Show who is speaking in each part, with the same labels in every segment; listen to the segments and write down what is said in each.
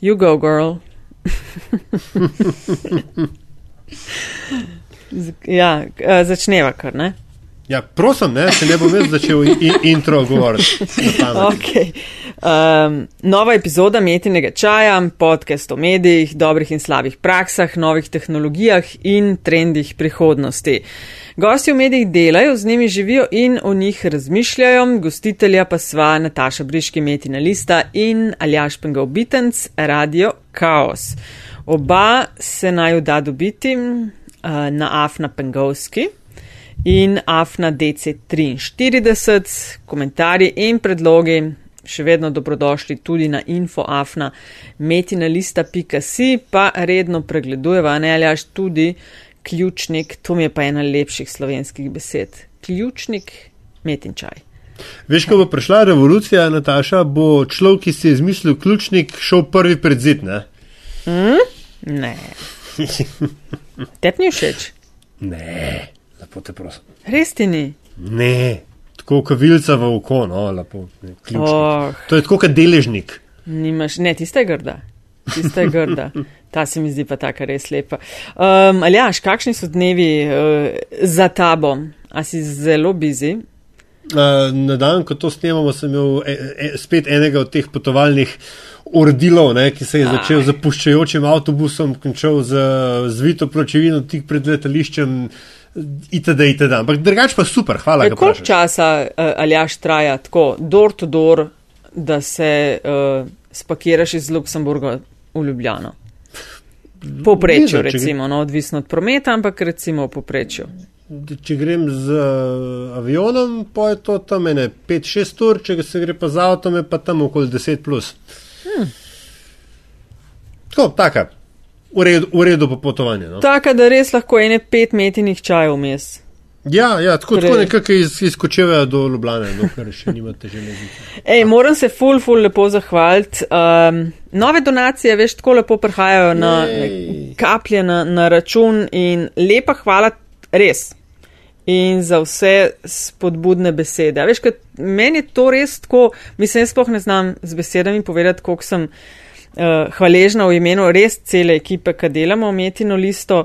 Speaker 1: You go, girl. Ja, eh, začneva kar, ne?
Speaker 2: Ja, prosim, ne, se ne bom jaz začel in, intro govoriti.
Speaker 1: Okay. Um, nova epizoda Metinega čaja, podcast o medijih, dobrih in slabih praksah, novih tehnologijah in trendih prihodnosti. Gosti v medijih delajo, z njimi živijo in o njih razmišljajo, gostitelja pa sva Nataša Briški Metina Lista in Aljaš Pengal Bitenc, Radio Chaos. Oba se naju da dobiti uh, na Afna Pengovski in Afna DC43, komentarji in predlogi še vedno dobrodošli tudi na infoafna metinalista.si, pa redno pregledujeva, ne aljaš tudi ključnik, to mi je pa ena lepših slovenskih besed. Ključnik metinčaj.
Speaker 2: Veš, ko bo prišla revolucija, Nataša, bo človek, ki si je izmislil ključnik, šel prvi pred zid. Ne,
Speaker 1: Ne. Tep ni všeč.
Speaker 2: ne lepo te prosim.
Speaker 1: Res ti ni.
Speaker 2: Ne, tako kot vilca v oko, no, lepo. Ne, ključnik.
Speaker 1: Oh,
Speaker 2: To je tako kot deležnik.
Speaker 1: nimaš, ne, tista je grda. Tista je grda. Ta se mi zdi pa taka res lepa. Um, Aljaš, kakšni so dnevi uh, za tabo? A si zelo bizi?
Speaker 2: Uh, na dan, ko to snemamo, sem imel e, e, spet enega od teh potovalnih ordilov, ne, ki se je začel z puščajočim avtobusom, končal z zvito pločevino tik pred letališčem. Itd. itd. Ampak drugače pa super, hvala.
Speaker 1: E, koliko časa uh, Aljaš traja tako, door to door, da se uh, spakiraš iz Luksemburga v Ljubljano? Poprečju, recimo, no, odvisno od prometa, ampak recimo v poprečju.
Speaker 2: Če grem z uh, avionom, pa je to tam ene 5-6 ur, če se gre pa z avtom, je pa tam okoli 10 plus. Hmm. Tako, taka, v redu, v redu popotovanje. No?
Speaker 1: Taka, da res lahko ene pet metinih čajev vmes.
Speaker 2: Ja, ja, tako, tako nekako iz, iz Kočeveja do Ljubljane, dokler še nimate železnice.
Speaker 1: Ej, moram se ful, ful lepo zahvaliti. Um, nove donacije, veš, tako lepo prihajajo na
Speaker 2: Jej.
Speaker 1: kaplje na, na račun in lepa hvala, res. In za vse spodbudne besede. A veš, meni je to res tako, mislim, jaz sploh ne znam z besedami povedati, koliko sem uh, hvaležna v imenu res cele ekipe, ki delamo metino listo.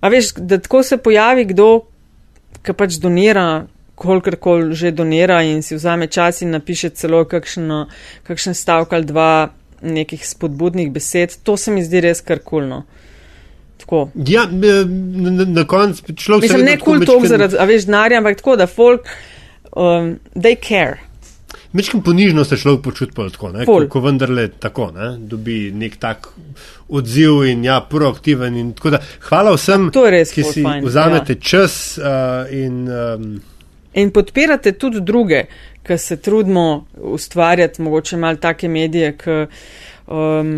Speaker 1: A veš, da tako se pojavi kdo, ki pač donira, kolikor že donira in si vzame čas in napiše celo kakšno, kakšen stavek ali dva nekih spodbudnih besed, to se mi zdi res karkulno. Tako.
Speaker 2: Ja, na, na, na koncu človek
Speaker 1: Mislim, ne kul cool tok
Speaker 2: majčkeno-
Speaker 1: zaradi, a veš, denarja, ampak tako, da folk, um, they care.
Speaker 2: Mečkim ponižno se človek počuti tako, ne, ko, ko vendarle tako, ne, dobi nek tak odziv in ja, proaktiven in tako da. Hvala vsem, ki si
Speaker 1: fajn,
Speaker 2: vzamete ja. čas uh, in um,
Speaker 1: In podpirate tudi druge, ki se trudimo ustvarjati mogoče malo take medije, ki um,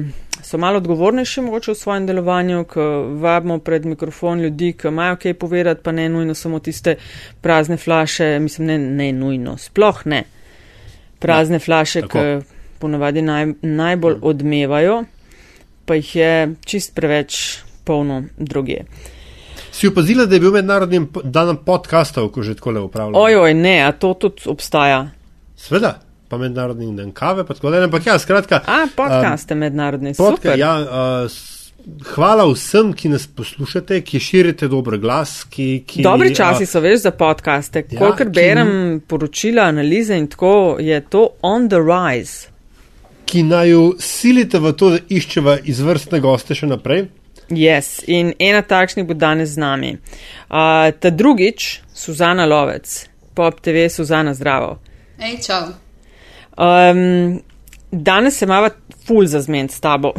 Speaker 1: so malo odgovornejši mogoče v svojem delovanju, ki vabimo pred mikrofon ljudi, ki imajo kaj povedati, pa ne nujno samo tiste prazne flaše, mislim, ne, ne nujno, sploh ne. Prazne ja, flaše, ki ponavadi naj, najbolj odmevajo, pa jih je čist preveč polno druge.
Speaker 2: si opazila, da je bil mednarodni po- dan podkastov, ko že tako le upravljajo.
Speaker 1: Ojoj, ne, a to tudi obstaja.
Speaker 2: Sveda, pa mednarodni dan kave, pa tako dalje. Ampak ja, skratka.
Speaker 1: A, podcaste um, mednarodne,
Speaker 2: Podka,
Speaker 1: super.
Speaker 2: ja, uh, hvala vsem, ki nas poslušate, ki širite dober glas. Ki, ki,
Speaker 1: Dobri časi so, veš, za podcaste.
Speaker 2: Ja,
Speaker 1: Kolikor
Speaker 2: ki-
Speaker 1: berem poročila, analize in tako, je to on the rise.
Speaker 2: ki naju silite v to, da iščeva izvrstne goste še naprej.
Speaker 1: Yes, in ena takšnih bo danes z nami. Uh, ta drugič, Suzana Lovec, Pop TV, Suzana Zdravo.
Speaker 3: Ej, čau.
Speaker 1: Um, danes se mava ful za zmen s tabo.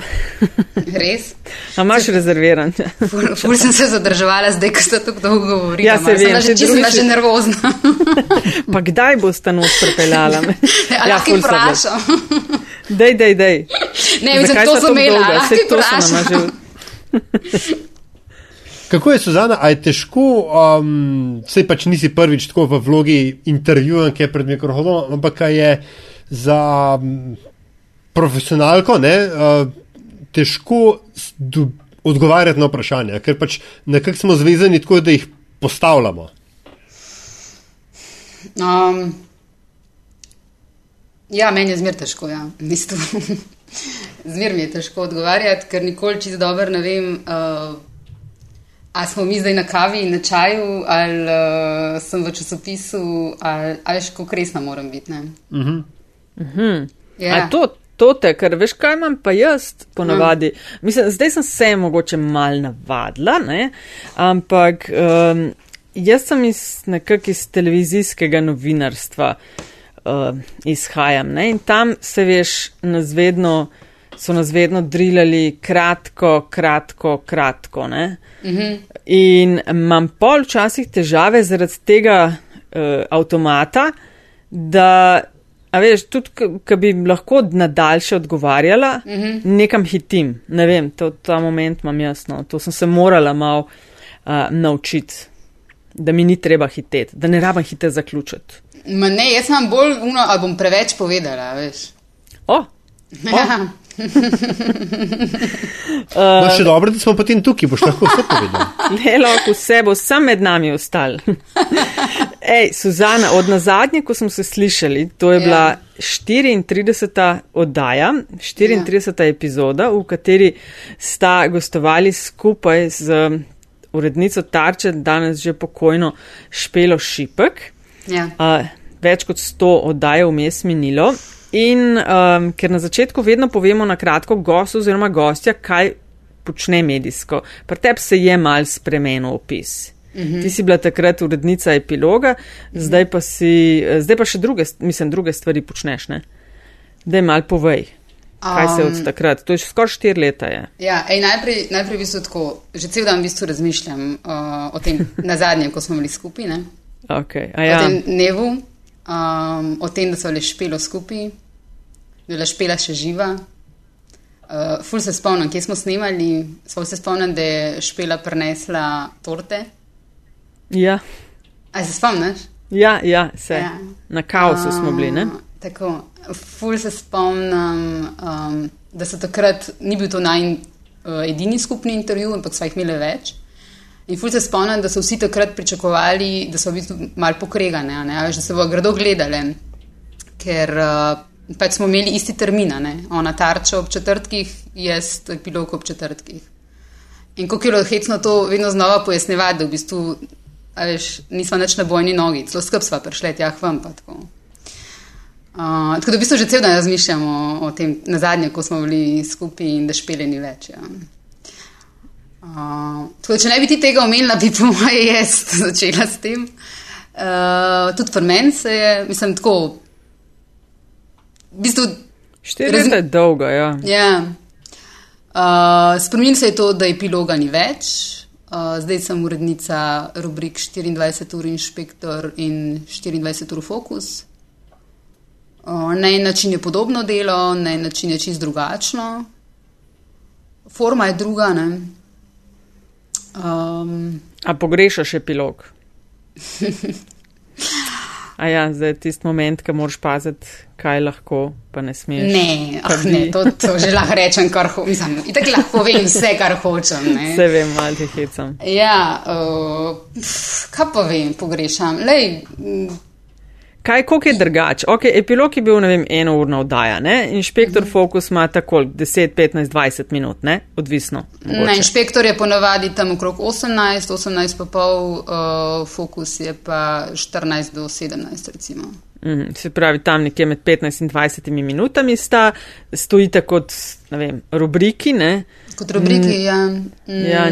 Speaker 3: Res?
Speaker 1: A imaš rezerviran?
Speaker 3: Ful, ful sem se zadrževala, zdaj, ko ste tako dolgo govorili.
Speaker 1: Ja, se vem,
Speaker 3: že, čisto že nervozna.
Speaker 1: pa kdaj boste nos prepeljala?
Speaker 3: Ja, lahko jih vprašam.
Speaker 1: Dej, dej, dej.
Speaker 3: Ne, mislim,
Speaker 1: Zakaj
Speaker 3: to sem imela, lahko
Speaker 1: Saj
Speaker 3: jih
Speaker 1: to sem nama že.
Speaker 3: vprašam.
Speaker 2: Kako je, Suzana, a je težko, um, sej pač nisi prvič tako v vlogi intervjuvanke pred mikrofonom, ampak je za profesionalko ne, uh, težko odgovarjati na vprašanja, ker pač nekako smo zvezani tako, da jih postavljamo.
Speaker 3: Um, ja, meni je zmer težko, ja. V bistvu. Zmer mi je težko odgovarjati, ker nikoli čist dobro ne vem, uh, ali smo mi zdaj na kavi in na čaju, ali uh, sem v časopisu, ali, ali še kako resna moram biti. Uh -huh.
Speaker 1: Uh -huh. yeah. To, to te, ker veš, kaj imam pa jaz ponavadi. Uh. Mislim, zdaj sem se mogoče mal navadila, ne? ampak um, jaz sem iz nekak iz televizijskega novinarstva uh, izhajam ne? in tam se veš, nas vedno so nas vedno drilali kratko, kratko, kratko. Uh -huh. In imam pol včasih težave zaradi tega uh, avtomata, da, a veš, tudi, ki bi lahko nadaljše odgovarjala, uh -huh. nekam hitim. Ne vem, to, ta moment imam jasno. To sem se morala malo uh, naučiti, da mi ni treba hiteti, da ne rabim hite zaključiti.
Speaker 3: Ma ne, jaz sem bolj uno, ali bom preveč povedala, veš.
Speaker 1: O! Oh.
Speaker 3: Ja.
Speaker 2: Uh, no, še dobro, da smo potem tukaj, boš lahko vse povedal.
Speaker 1: Le, lahko vse bo sam med nami ostal. Ej, Suzana, od nazadnje, ko smo se slišali, to je ja. bila 34. oddaja, 34. Ja. epizoda, v kateri sta gostovali skupaj z urednico Tarče, danes že pokojno Špelo Šipek.
Speaker 3: Ja.
Speaker 1: Uh, več kot 100 oddaj vmes minilo. In um, ker na začetku vedno povemo na kratko gostu oziroma gostja, kaj počne medijsko. Pri tebi se je mal spremenil opis. -hmm. Ti si bila takrat urednica epiloga, -hmm. zdaj, pa si, zdaj pa še druge, mislim, druge stvari počneš. Ne? Daj mal povej. Kaj se od takrat? To je skoraj štiri leta. Je.
Speaker 3: Ja, ej, najprej, najprej v bistvu tako, že cel dan v bistvu razmišljam uh, o tem na zadnjem, ko smo bili skupaj.
Speaker 1: Okay. Ja.
Speaker 3: O tem dnevu, um, o tem, da so le špelo skupaj, da je le špela še živa. Uh, ful se spomnim, kje smo snimali, sploh se spomnim, da je špela prenesla torte.
Speaker 1: Ja.
Speaker 3: A se spomniš?
Speaker 1: Ja, ja, se. Ja. Na kaosu uh, smo bili, ne?
Speaker 3: Tako, ful se spomnim, um, da so takrat, ni bil to naj uh, edini skupni intervju, ampak smo jih imeli več. In ful se spomnim, da so vsi takrat pričakovali, da so bili malo pokregane, da se bo grado gledali, ker uh, pač smo imeli isti termin, ona tarča ob četrtkih, jaz epilog ob četrtkih. In kako je bilo hecno to vedno znova pojasnjevati, da v bistvu veš, nismo več na bojni nogi, celo skrb sva prišli, ja, vam pa tako. Uh, tako da v bistvu že cel dan razmišljamo o tem, na zadnje, ko smo bili skupaj in da špele ni več. Ja. Uh, tako da, če ne bi ti tega omenila, bi po moje jaz začela s tem. Uh, tudi pri meni se je, mislim, tako. V bistvu,
Speaker 1: Štiri leta je dolgo, ja.
Speaker 3: ja. Uh, Spomin se je to, da epiloga ni več. Uh, zdaj sem urednica rubrik 24 ur inšpektor in 24 ur fokus. Uh, na en način je podobno delo, na en način je čist drugačno. Forma je druga, ne?
Speaker 1: Um, A pogrešaš epilog? A ja, zdaj je tisti moment, ko moraš paziti, kaj lahko, pa ne smeš.
Speaker 3: Ne, ah, ne to, to že lahko rečem, kar hočem. In tako lahko povem vse, kar hočem. Ne.
Speaker 1: Vse vem, malo ti hecam.
Speaker 3: Ja, uh, kaj pa vem, pogrešam. Lej,
Speaker 1: Kaj, koliko je drugače? Ok, epilog je bil, ne vem, eno urno oddaja, ne? Inšpektor mhm. -huh. Focus ima tako 10, 15, 20 minut, ne? Odvisno.
Speaker 3: Ne, inšpektor je ponavadi tam okrog 18, 18 pa pol, uh, Focus je pa 14 do 17, recimo.
Speaker 1: Mm, se pravi, tam nekje med 15 in 20 minutami sta, stojite kot, ne vem, rubriki, ne?
Speaker 3: Kot rubriki, mm, ja. Mm.
Speaker 1: ja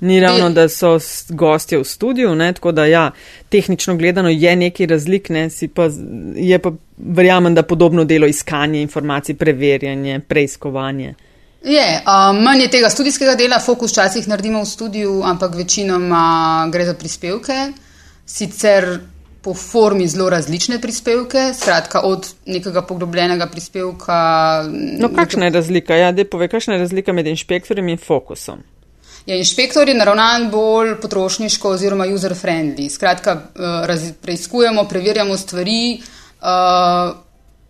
Speaker 1: ni ravno, da so gostje v studiu, ne? tako da ja, tehnično gledano je neki razlik, ne? pa, je pa verjamem, da podobno delo iskanje informacij, preverjanje, preiskovanje.
Speaker 3: Je, um, manj je tega študijskega dela, fokus včasih naredimo v studiu, ampak večinoma gre za prispevke. Sicer po formi zelo različne prispevke, skratka od nekega poglobljenega prispevka.
Speaker 1: No, kakšna je razlika? Ja, da pove, kakšna je razlika med inšpektorjem in fokusom?
Speaker 3: Ja, inšpektor je naravnan bolj potrošniško oziroma user-friendly. Skratka, eh, preizkujemo, preverjamo stvari, uh,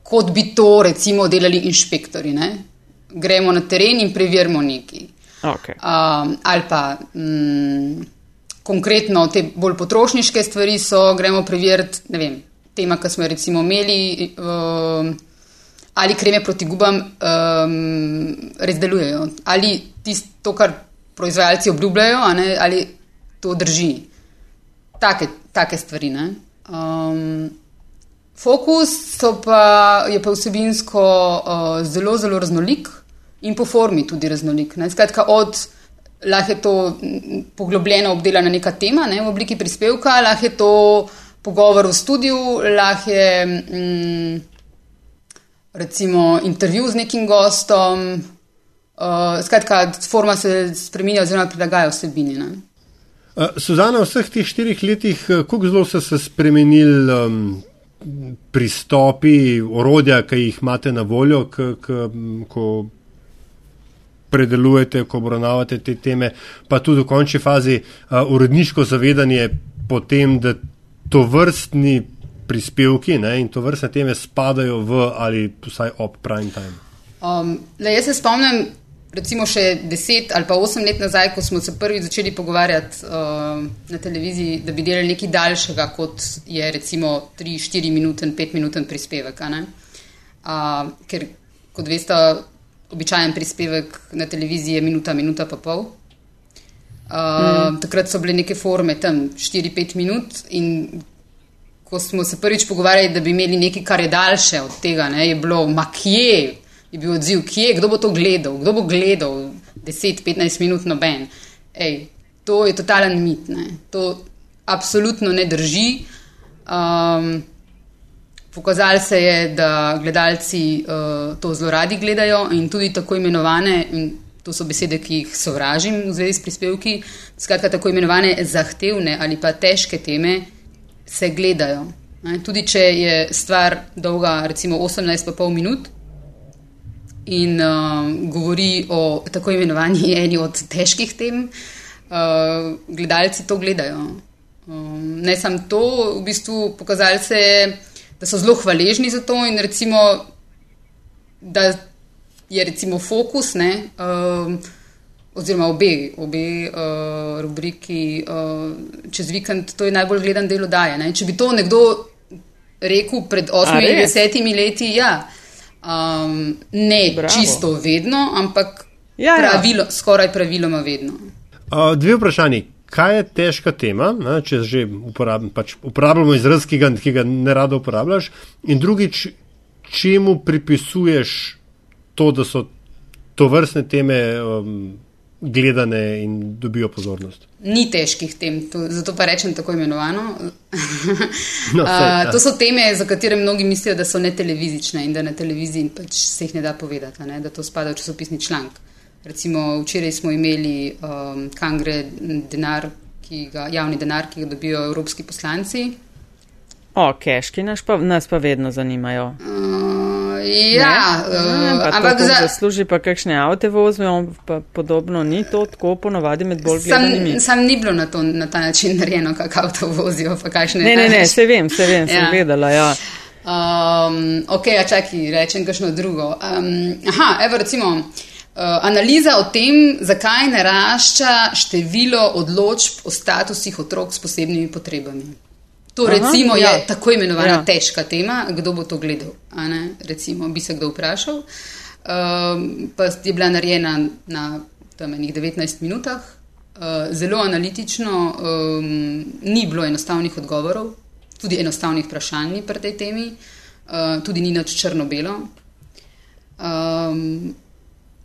Speaker 3: kot bi to recimo delali inšpektori. Ne? Gremo na teren in preverimo nekaj.
Speaker 1: Okay.
Speaker 3: Uh, ali pa mm, konkretno te bolj potrošniške stvari so, gremo preveriti, ne vem, tema, ki smo jo recimo imeli. Uh, ali kreme proti gubam um, res delujejo, ali tisto, to, kar proizvajalci obljubljajo, ne, ali to drži. Take, take stvari. Um, fokus pa, je pa vsebinsko uh, zelo, zelo raznolik in po formi tudi raznolik. Ne. Skratka, od lahko je to poglobljeno obdelana neka tema ne, v obliki prispevka, lahko je to pogovor v studiu, lahko je. Mm, recimo intervju z nekim gostom. Uh, skratka, forma se spremenja, oziroma prilagaja vsebini. Ne?
Speaker 2: Uh, Suzana, v vseh teh štirih letih, uh, kako zelo so se spremenili um, pristopi, orodja, ki jih imate na voljo, k, k, ko predelujete, ko obravnavate te teme, pa tudi v končni fazi uh, uredniško zavedanje po tem, da to vrstni prispevki ne, in to vrstne teme spadajo v ali vsaj ob prime time?
Speaker 3: Um, le, jaz se spomnim, recimo še deset ali pa osem let nazaj, ko smo se prvi začeli pogovarjati uh, na televiziji, da bi delali nekaj daljšega, kot je recimo 3-4 minuten, 5 minuten prispevek. Uh, ker, kot veste, običajen prispevek na televiziji je minuta, minuta pa pol. Uh, mm. Takrat so bile neke forme tam 4-5 minut in ko smo se prvič pogovarjali, da bi imeli nekaj, kar je daljše od tega, ne, je bilo, ma kje je bil odziv, kje, kdo bo to gledal, kdo bo gledal 10-15 minut noben. Ej, to je totalen mit, ne. to absolutno ne drži. Um, Pokazalo se je, da gledalci uh, to zelo radi gledajo in tudi tako imenovane, in to so besede, ki jih sovražim v zvezi s prispevki, skratka, tako imenovane zahtevne ali pa težke teme, se gledajo. Ne? Tudi če je stvar dolga, recimo 18,5 minut in uh, govori o tako imenovani eni od težkih tem, uh, gledalci to gledajo. Um, ne samo to, v bistvu pokazali se je, da so zelo hvaležni za to in recimo, da je recimo fokus. Ne, uh, oziroma obe, obe uh, rubriki uh, čez vikend, to je najbolj gledan del oddaje. Ne? Če bi to nekdo rekel pred 8-10 leti, ja, um, ne Bravo. čisto vedno, ampak ja, ja. pravilo, ja. skoraj praviloma vedno.
Speaker 2: Uh, dve vprašanje. Kaj je težka tema, ne, če že uporab, pač uporabljamo izraz, ki ga, ki ga ne rado uporabljaš, in drugič, čemu pripisuješ to, da so to vrstne teme um, gledane in dobijo pozornost.
Speaker 3: Ni težkih tem, to, zato pa rečem tako imenovano. no, sej, uh, to so teme, za katere mnogi mislijo, da so ne televizične in da na televiziji pač se jih ne da povedati, ne? da to spada v časopisni članek. Recimo včeraj smo imeli um, kangre denar, ga, javni denar, ki ga dobijo evropski poslanci.
Speaker 1: O, keški nas pa, nas pa vedno zanimajo.
Speaker 3: Uh, Ja,
Speaker 1: uh, ampak za... zasluži pa kakšne avte vozijo, pa podobno ni to tako ponovadi med bolj gledanimi.
Speaker 3: Sam ni bilo na, to, na ta način narejeno, kak avto vozijo, pa kakšne.
Speaker 1: Ne, ne, ne, se vem, se vem, ja. sem vedela, ja.
Speaker 3: Um, ok, a čakaj, rečem kakšno drugo. Um, aha, evo recimo. Uh, analiza o tem, zakaj narašča število odločb o statusih otrok s posebnimi potrebami. To Aha, recimo ja. je tako imenovana ja. težka tema, kdo bo to gledal. Recimo, bi se kdo vprašal. Um, pa je bila narejena na enih 19 minutah, uh, zelo analitično, um, ni bilo enostavnih odgovorov, tudi enostavnih vprašanj pri tej temi, uh, tudi ni nič črno-belo. Um,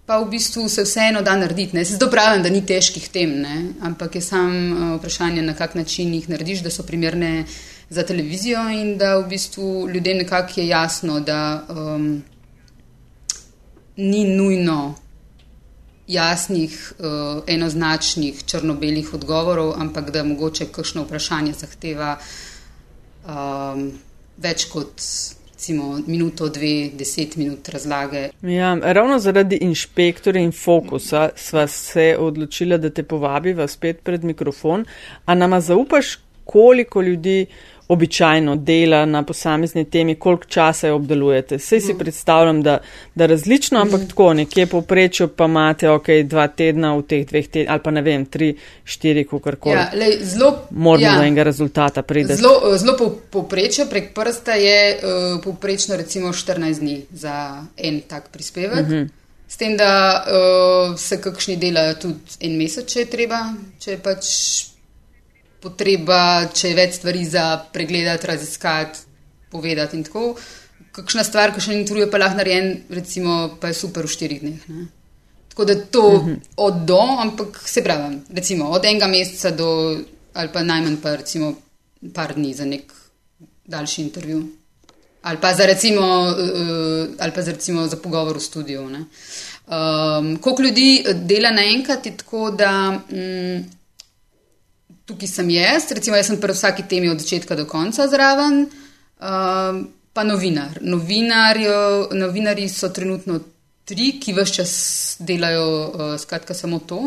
Speaker 3: pa v bistvu se vseeno da narediti. Ne? Se zato pravim, da ni težkih tem, ne? ampak je sam uh, vprašanje, na kak način jih narediš, da so primerne za televizijo in da v bistvu ljudem nekako je jasno, da um, ni nujno jasnih, uh, enoznačnih, črno-belih odgovorov, ampak da mogoče kakšno vprašanje zahteva um, več kot recimo minuto, dve, deset minut razlage.
Speaker 1: Ja, ravno zaradi inšpektorja in fokusa sva se odločila, da te povabiva spet pred mikrofon. A nama zaupaš, koliko ljudi običajno dela na posamezni temi, koliko časa jo obdelujete. Sej si predstavljam, da, da različno, ampak mm. tako nekje povprečju pa imate ok, dva tedna v teh dveh tednih ali pa ne vem, tri, štiri, kakorkoli.
Speaker 3: Ja, lej, zelo,
Speaker 1: Moramo
Speaker 3: ja,
Speaker 1: do enega rezultata priti.
Speaker 3: Zelo, zelo po, povprečje prek prsta je uh, povprečno recimo 14 dni za en tak prispevek. Mm -hmm. S tem, da uh, se kakšni delajo tudi en mesec, če je treba, če je pač potreba, če je več stvari za pregledati, raziskati, povedati in tako. Kakšna stvar, ki še ni truje, pa lahko narejen, recimo, pa je super v štirih dneh. Ne? Tako da to uh -huh. od do, ampak se pravi, recimo od enega meseca do, ali pa najmanj pa recimo par dni za nek daljši intervju. Ali pa za, recimo, uh, ali pa za, recimo, za pogovor v studiu. Um, koliko ljudi dela naenkrat, je tako, da um, tukaj sem jaz, recimo, jaz sem pri vsaki temi od začetka do konca zraven, uh, pa novinar. Novinarji so trenutno tri, ki vse čas delajo uh, skratka samo to.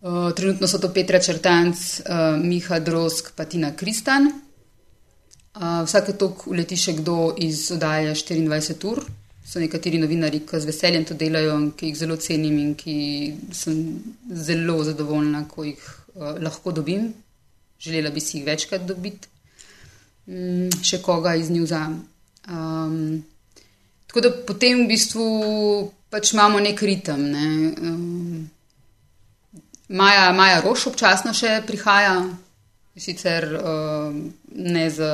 Speaker 3: Uh, trenutno so to Petra Črtanc, uh, Miha Drosk, pa Tina Kristan. Uh, vsake tok uleti še kdo iz oddaje 24 ur. So nekateri novinari, ki z veseljem to delajo, ki jih zelo cenim in ki sem zelo zadovoljna, ko jih uh, lahko dobim. Želela bi si jih večkrat dobiti, um, še koga iz Njuza. Um, tako da potem v bistvu pač imamo nek ritem. Ne? Um, Maja, Maja Roš občasno še prihaja, sicer uh, ne za.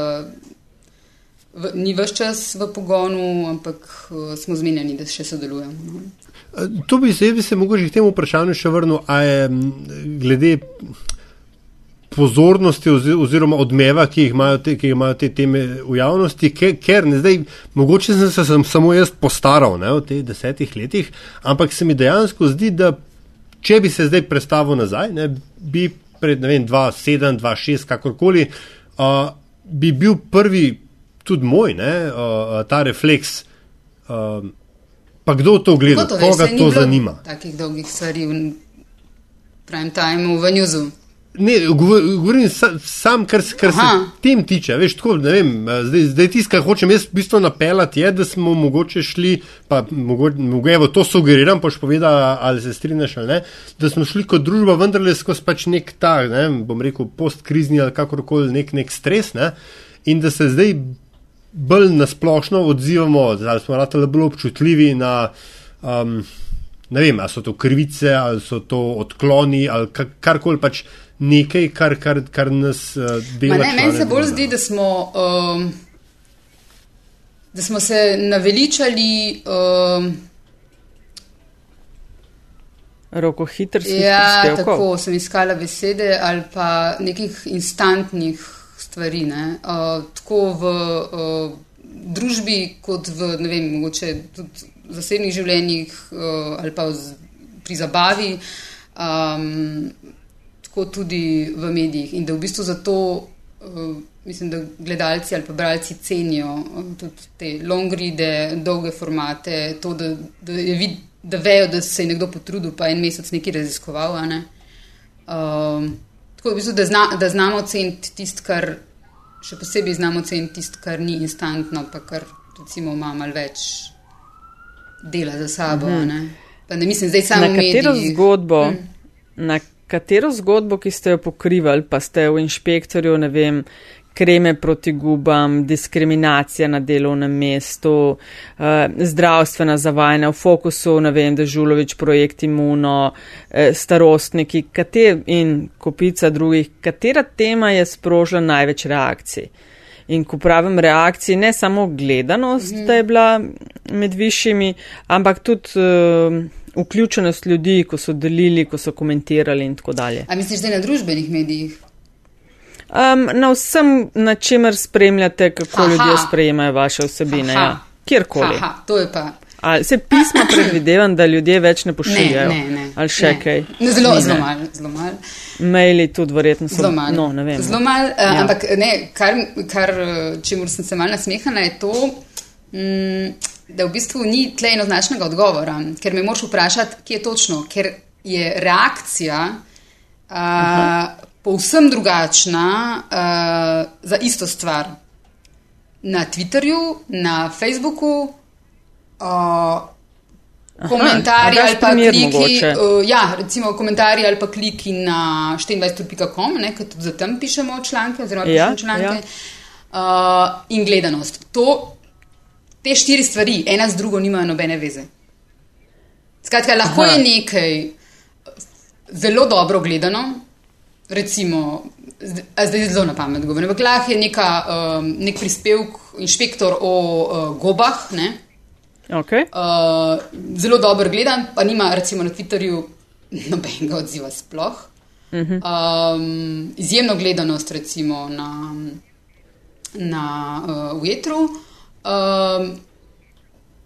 Speaker 3: V, ni vse čas v pogonu, ampak uh, smo zmenjeni, da še sodelujemo. No.
Speaker 2: To bi se, bi se mogoče k temu vprašanju še vrnil, a je glede pozornosti oziroma odmeva, ki jih imajo te, jih imajo te teme v javnosti, ker, ker ne zdaj, mogoče sem se sem samo jaz postaral ne, v teh desetih letih, ampak se mi dejansko zdi, da če bi se zdaj predstavil nazaj, ne, bi pred 2-7, 2-6, kakorkoli, uh, bi bil prvi tudi moj, ne, uh, ta refleks. Uh, Pa kdo to gleda, to koga to zanima?
Speaker 3: Takih dolgih stvari v prime timeu, v njuzu.
Speaker 2: Ne, govorim sam, kar, kar se tem tiče. Veš, tako, vem, zdaj, zdaj tisto, kar hočem jaz v bistvu napeljati, je, da smo mogoče šli, pa mogoče to sugeriram, paš povedal, ali se strinjaš ali ne, da smo šli kot družba vendarle skozi pač nek ta, ne, bom rekel, postkrizni ali kakorkoli nek, nek stres ne, in da se zdaj bolj nasplošno odzivamo, ali smo ratali bolj občutljivi na, um, ne vem, ali so to krivice, ali so to odkloni, ali karkoli pač nekaj, kar, kar, kar nas uh, dela. Ne,
Speaker 3: meni se bolj zdi, da smo, um, da smo se naveličali. Um,
Speaker 1: Roko hitrih.
Speaker 3: Ja, tako sem iskala besede ali pa nekih instantnih stvari. Uh, tako v uh, družbi, kot v ne vem, mogoče tudi zasebnih življenjih uh, ali pa z, pri zabavi, um, tako tudi v medijih. In da v bistvu zato. Uh, Mislim, da gledalci ali pa bralci cenijo tudi te long reade, dolge formate, to, da, da, vid, da vejo, da se je nekdo potrudil, pa en mesec nekaj raziskoval. Ne? Um, Tako v bistvu, da, zna, da znamo ceniti tisto, kar še posebej znamo ceniti tisto, kar ni instantno, pa kar recimo ima malo več dela za sabo. -hmm. ne? Ne mislim, na katero
Speaker 1: zgodbo, mm. na katero zgodbo, ki ste jo pokrivali, pa ste v inšpektorju, ne vem, kreme proti gubam, diskriminacija na delovnem mestu, eh, zdravstvena zavajanja v fokusu, ne vem, Dežulovič, projekt Imuno, eh, starostniki, kater in kopica drugih, katera tema je sprožila največ reakcij. In ko pravim reakciji, ne samo gledanost, mm -hmm. da je bila med višjimi, ampak tudi uh, vključenost ljudi, ko so delili, ko so komentirali in tako dalje.
Speaker 3: A misliš, da je na družbenih medijih?
Speaker 1: Um, na vsem, na čemer spremljate, kako Aha. ljudje sprejemajo vaše vsebine. Ja. Kjerkoli.
Speaker 3: Aha, to je pa.
Speaker 1: Ali se pismo predvidevam, da ljudje več ne pošiljajo?
Speaker 3: Ne, ne, ne.
Speaker 1: Ali še
Speaker 3: ne.
Speaker 1: kaj?
Speaker 3: Ne, zelo, ne. zelo malo. Zelo mal.
Speaker 1: Maili tudi verjetno so
Speaker 3: zelo malo.
Speaker 1: No, ne vem.
Speaker 3: Zelo malo, uh, ja. ampak ne, kar, kar čemu sem se mal nasmehala, je to, mm, da v bistvu ni tle enoznačnega odgovora, ker me moš vprašati, kje je točno, ker je reakcija. Uh, povsem drugačna uh, za isto stvar. Na Twitterju, na Facebooku, uh, komentarji ali pa kliki. Uh, ja, recimo komentarji ali pa kliki na 24.com, ker tudi za tem pišemo članke, oziroma ja, pišemo članke. Ja. Uh, in gledanost. To, te štiri stvari, ena z drugo, nimajo nobene veze. Skratka, lahko Aha. je nekaj zelo dobro gledano, recimo, zdaj zelo na pamet govorim. Ampak lahko je neka, um, nek prispevek, inšpektor o uh, gobah.
Speaker 1: Okay.
Speaker 3: Uh, zelo dobro gledan, pa nima recimo na Twitterju nobenega odziva sploh. Uh -huh. um, izjemno gledanost recimo na, na uh, Vetru. Um,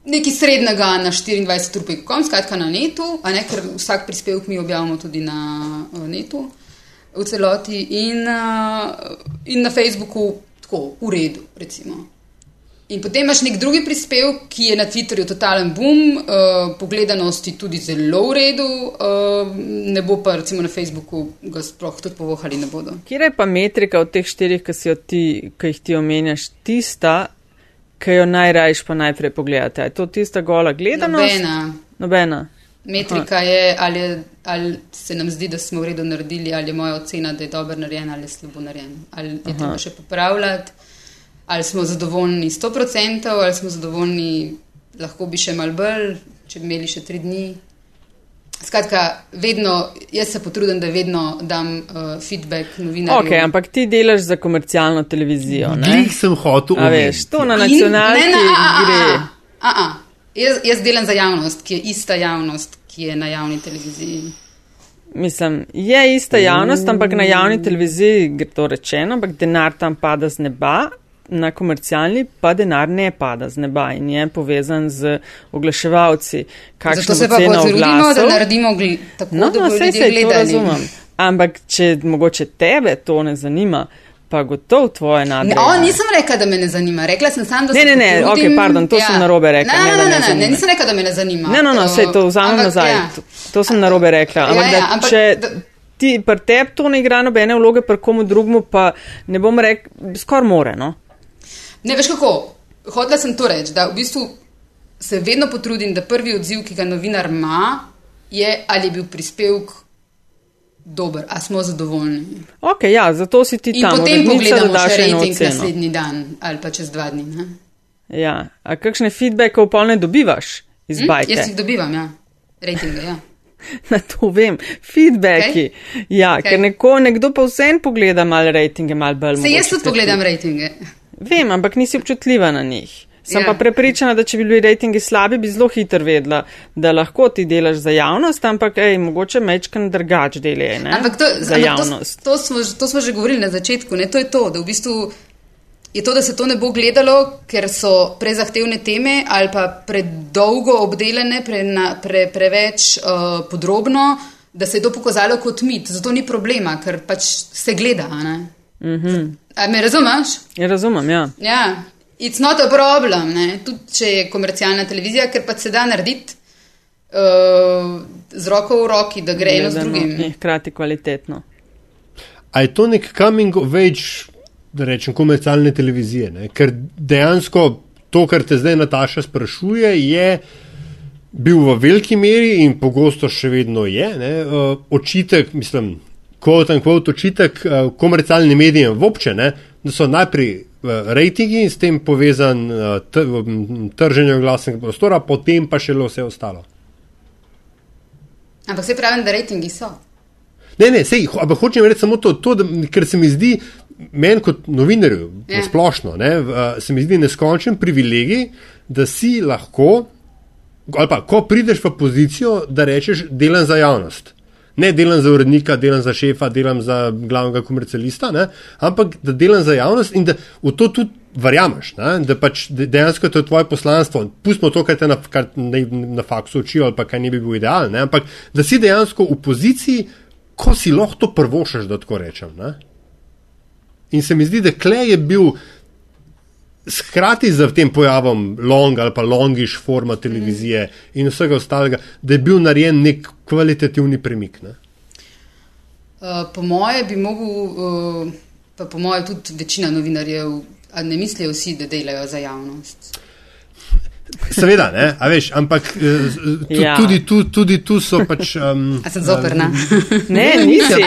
Speaker 3: Nekaj srednjega na 24.com, skratka na netu, ne, ker vsak prispevek mi objavimo tudi na uh, netu v celoti in, uh, in na Facebooku tako v redu. Recimo. In potem imaš nek drugi prispevek, ki je na Twitterju totalen boom, uh, pogledanosti tudi zelo v redu, uh, ne bo pa recimo na Facebooku ga sploh tudi povohali ne bodo.
Speaker 1: Kje je pa metrika od teh štirih, ki, ti, ki jih ti omenjaš, tista, ki jo najrajš pa najprej pogledate? Je to tista gola gledanost?
Speaker 3: Nobena.
Speaker 1: Nobena.
Speaker 3: Metrika Aha. je, ali, ali se nam zdi, da smo v redu naredili, ali je moja ocena, da je dobro narejen ali slabo narejen, ali je Aha. treba še popravljati ali smo zadovoljni 100%, ali smo zadovoljni, lahko bi še malo bolj, če bi imeli še tri dni. Skratka, vedno, jaz se potrudim, da vedno dam uh, feedback novinarjem.
Speaker 1: Okay, ampak ti delaš za komercialno televizijo.
Speaker 2: Glej, sem hotel
Speaker 1: uvedeti. To na nacionalni gre.
Speaker 3: A, a, jaz, jaz delam za javnost, ki je ista javnost, ki je na javni televiziji.
Speaker 1: Mislim, je ista javnost, ampak na javni televiziji gre to rečeno, ampak denar tam pada z neba na komercialni pa denar ne pada z neba in je povezan z oglaševalci.
Speaker 3: Zato se pa potrudimo, da naredimo tako, no, da no, se vse to razumem.
Speaker 1: Ampak, če mogoče tebe to ne zanima, pa gotovo tvoje nadležnosti.
Speaker 3: No, nisem rekla, da me ne zanima. Rekla sem samo, da
Speaker 1: se. Ne, ne, ne, potrudim, ok, pardon, to ja. sem narobe rekla.
Speaker 3: Ne, ne, ne, ne, ne, ne, nisem rekla, da me ne zanima.
Speaker 1: Ne, no, no, vse to vzamem nazaj. Ja. To, to sem narobe rekla. Ampak, ja, ja, da, ampak če. Da, Ti, pri tebi to ne igra nobene vloge, pri komu drugmu pa ne bom rekel, skoraj more. No?
Speaker 3: Ne veš kako. Hodila sem to reči, da v bistvu se vedno potrudim, da prvi odziv, ki ga novinar ima, je ali je bil prispevek dober, ali smo zadovoljni.
Speaker 1: Ok, ja, zato si ti tam.
Speaker 3: In potem pogledamo še rejting naslednji dan ali pa čez dva dni. Ne?
Speaker 1: Ja, a kakšne feedbacke v polne dobivaš iz hm? bajke?
Speaker 3: Jaz jih dobivam, ja, rejtinge, ja.
Speaker 1: Na to vem, feedbacki. Okay. Ja, okay. ker neko, nekdo pa vsem pogleda malo rejtinge, malo bolj.
Speaker 3: Se jaz tudi pogledam rejtinge.
Speaker 1: Vem, ampak nisi občutljiva na njih. Sem ja. pa prepričana, da če bi bili rejtingi slabi, bi zelo hitro vedela, da lahko ti delaš za javnost, ampak ej, mogoče mečkan drugač delajo za ampak javnost.
Speaker 3: To, to, smo, to smo že govorili na začetku. Ne? To je to, da v bistvu je to, da se to ne bo gledalo, ker so prezahtevne teme ali pa predolgo obdelane, pre, na, pre, preveč uh, podrobno, da se je to pokazalo kot mit. Zato ni problema, ker pač se gleda. Mm -hmm. A me razumeš?
Speaker 1: Ja, razumem, ja.
Speaker 3: Ja, it's not a problem, tudi če je komercialna televizija, ker pa se da narediti uh, z roko v roki, da gre eno z drugim.
Speaker 1: In hkrati kvalitetno.
Speaker 2: A je to nek coming of age, da rečem, komercialne televizije? Ne? Ker dejansko to, kar te zdaj Nataša sprašuje, je bil v veliki meri in pogosto še vedno je uh, očitek, mislim kot en kvot očitek uh, komercialnim medijem v občine, da so najprej rejtingi in s tem povezan uh, trženje glasnega prostora, potem pa še vse ostalo.
Speaker 3: Ampak se pravi, da rejtingi so.
Speaker 2: Ne, ne, sej, ampak hočem reči samo to, to da, ker se mi zdi, meni kot novinarju, ja. splošno, ne, uh, se mi zdi neskončen privilegij, da si lahko, ali pa ko prideš v pozicijo, da rečeš, delam za javnost ne delam za urednika, delam za šefa, delam za glavnega komercialista, ne? ampak da delam za javnost in da v to tudi verjameš, ne? da pač dejansko je to tvoje poslanstvo. Pustimo to, kar te na, kar ne, na faksu učijo ali pa kaj ne bi bil idealen, ampak da si dejansko v poziciji, ko si lahko to prvošaš, da tako rečem. Ne? In se mi zdi, da klej je bil. Skrati z tem pojavom long ali pa longish forma televizije mm. in vsega ostalega, da je bil narejen nek kvalitativni premik. Ne?
Speaker 3: Uh, po moje bi mogel, uh, pa po moje tudi večina novinarjev, ne mislijo vsi, da delajo za javnost.
Speaker 2: Seveda, ne, a veš, ampak eh, tu,
Speaker 1: Ja.
Speaker 2: tudi, tu, tudi tu so pač. Um,
Speaker 3: A sem zoprna?
Speaker 1: Ne,
Speaker 2: Ne,
Speaker 1: nisi.
Speaker 2: nisi,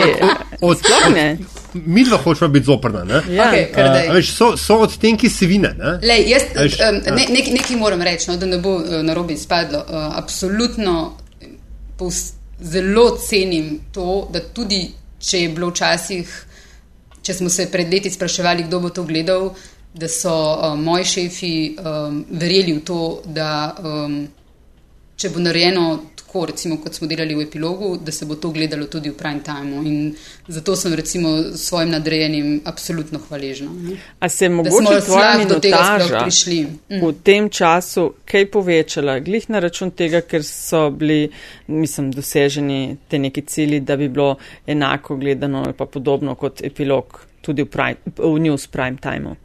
Speaker 2: od-
Speaker 1: Sploh ne.
Speaker 2: Mi dva hočemo biti zoprna. Ne?
Speaker 1: Ja.
Speaker 2: Uh, a veš, so, so odtenki sivine. Ne?
Speaker 3: Lej, jaz
Speaker 2: Veš,
Speaker 3: um,
Speaker 2: ja.
Speaker 3: ne, nek, nekaj moram reči, no, da ne bo uh, narobe izpadlo. Uh, absolutno povs- zelo cenim to, da tudi če je bilo včasih, če smo se pred leti spraševali, kdo bo to gledal, da so uh, moji šefi um, verjeli v to, da um, če bo narejeno tako, recimo, kot smo delali v epilogu, da se bo to gledalo tudi v prime timeu. In zato sem recimo svojim nadrejenim absolutno hvaležna. Ne?
Speaker 1: A se je mogoče tvoja
Speaker 3: do tega sploh prišli. Mm.
Speaker 1: v tem času kaj povečala, glih na račun tega, ker so bili, mislim, doseženi te neki cilji, da bi bilo enako gledano ali pa podobno kot epilog tudi v, prime, v news prime timeu.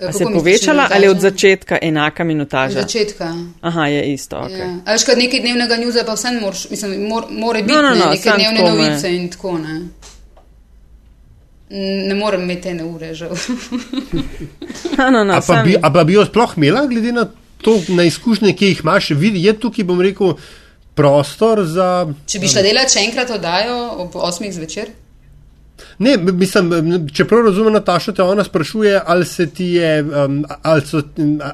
Speaker 1: A se je povečala ali od začetka enaka
Speaker 3: Od
Speaker 1: minutaža?
Speaker 3: začetka.
Speaker 1: Aha, je isto. Okay.
Speaker 3: Ja. A veš, kad nekaj dnevnega njuza pa vsem moraš, mislim, mor, more biti
Speaker 1: No, no,
Speaker 3: ne,
Speaker 1: no,
Speaker 3: neke dnevne
Speaker 1: tako
Speaker 3: novice in tako ne. Ne morem imeti ene ure, žal.
Speaker 1: No, no, no,
Speaker 2: A pa, bi, a pa bi jo sploh imela, glede na to, na izkušnje, ki jih imaš, vidi, je tukaj, bom rekel, prostor za.
Speaker 3: Če bi šla delati še enkrat oddajo ob 8 zvečer,
Speaker 2: Ne, mislim, čeprav razumem, Nataša te ona sprašuje, ali se ti je, um, ali, so,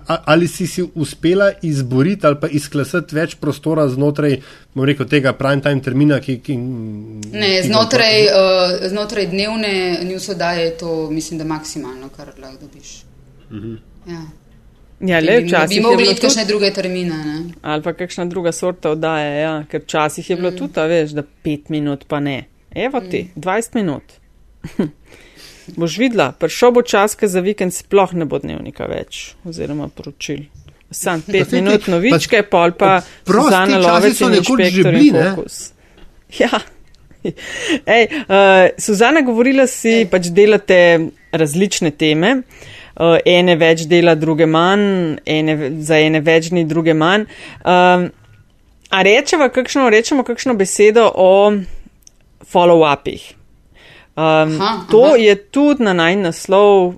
Speaker 2: a- ali si si uspela izboriti ali pa izklesati več prostora znotraj, bom rekel, tega prime time termina, ki. ki
Speaker 3: ne,
Speaker 2: ki
Speaker 3: znotraj, uh, znotraj dnevne news oddaje je to, mislim, da maksimalno, kar lahko dobiš. Ja.
Speaker 1: Ja, le
Speaker 3: bi, bi mogli iti kakšne druge termine. Ne?
Speaker 1: ali pa kakšna druga sorta oddaje, ja, ker včasih je bilo mm. tudi, a veš, da pet minut pa ne. Evo ti, mm. 20 minut. Boš videla, prišel bo čas, ko za vikend sploh ne bo dnevnika več, oziroma poročil. Sam pet
Speaker 2: saj
Speaker 1: minut
Speaker 2: ti-
Speaker 1: novičke, pol pa
Speaker 2: Oprosti,
Speaker 1: Suzana
Speaker 2: časi
Speaker 1: Lovec in inšpektor in fokus. Ja. Ej, uh, Suzana, govorila si,
Speaker 3: Ej.
Speaker 1: pač delate različne teme. Uh, ene več dela, druge manj, ene, za ene več dni, druge manj. Um, a rečemo kakšno, rečemo kakšno besedo o follow-upih? Um,
Speaker 3: Aha,
Speaker 1: to
Speaker 3: aha.
Speaker 1: je tudi na naj naslov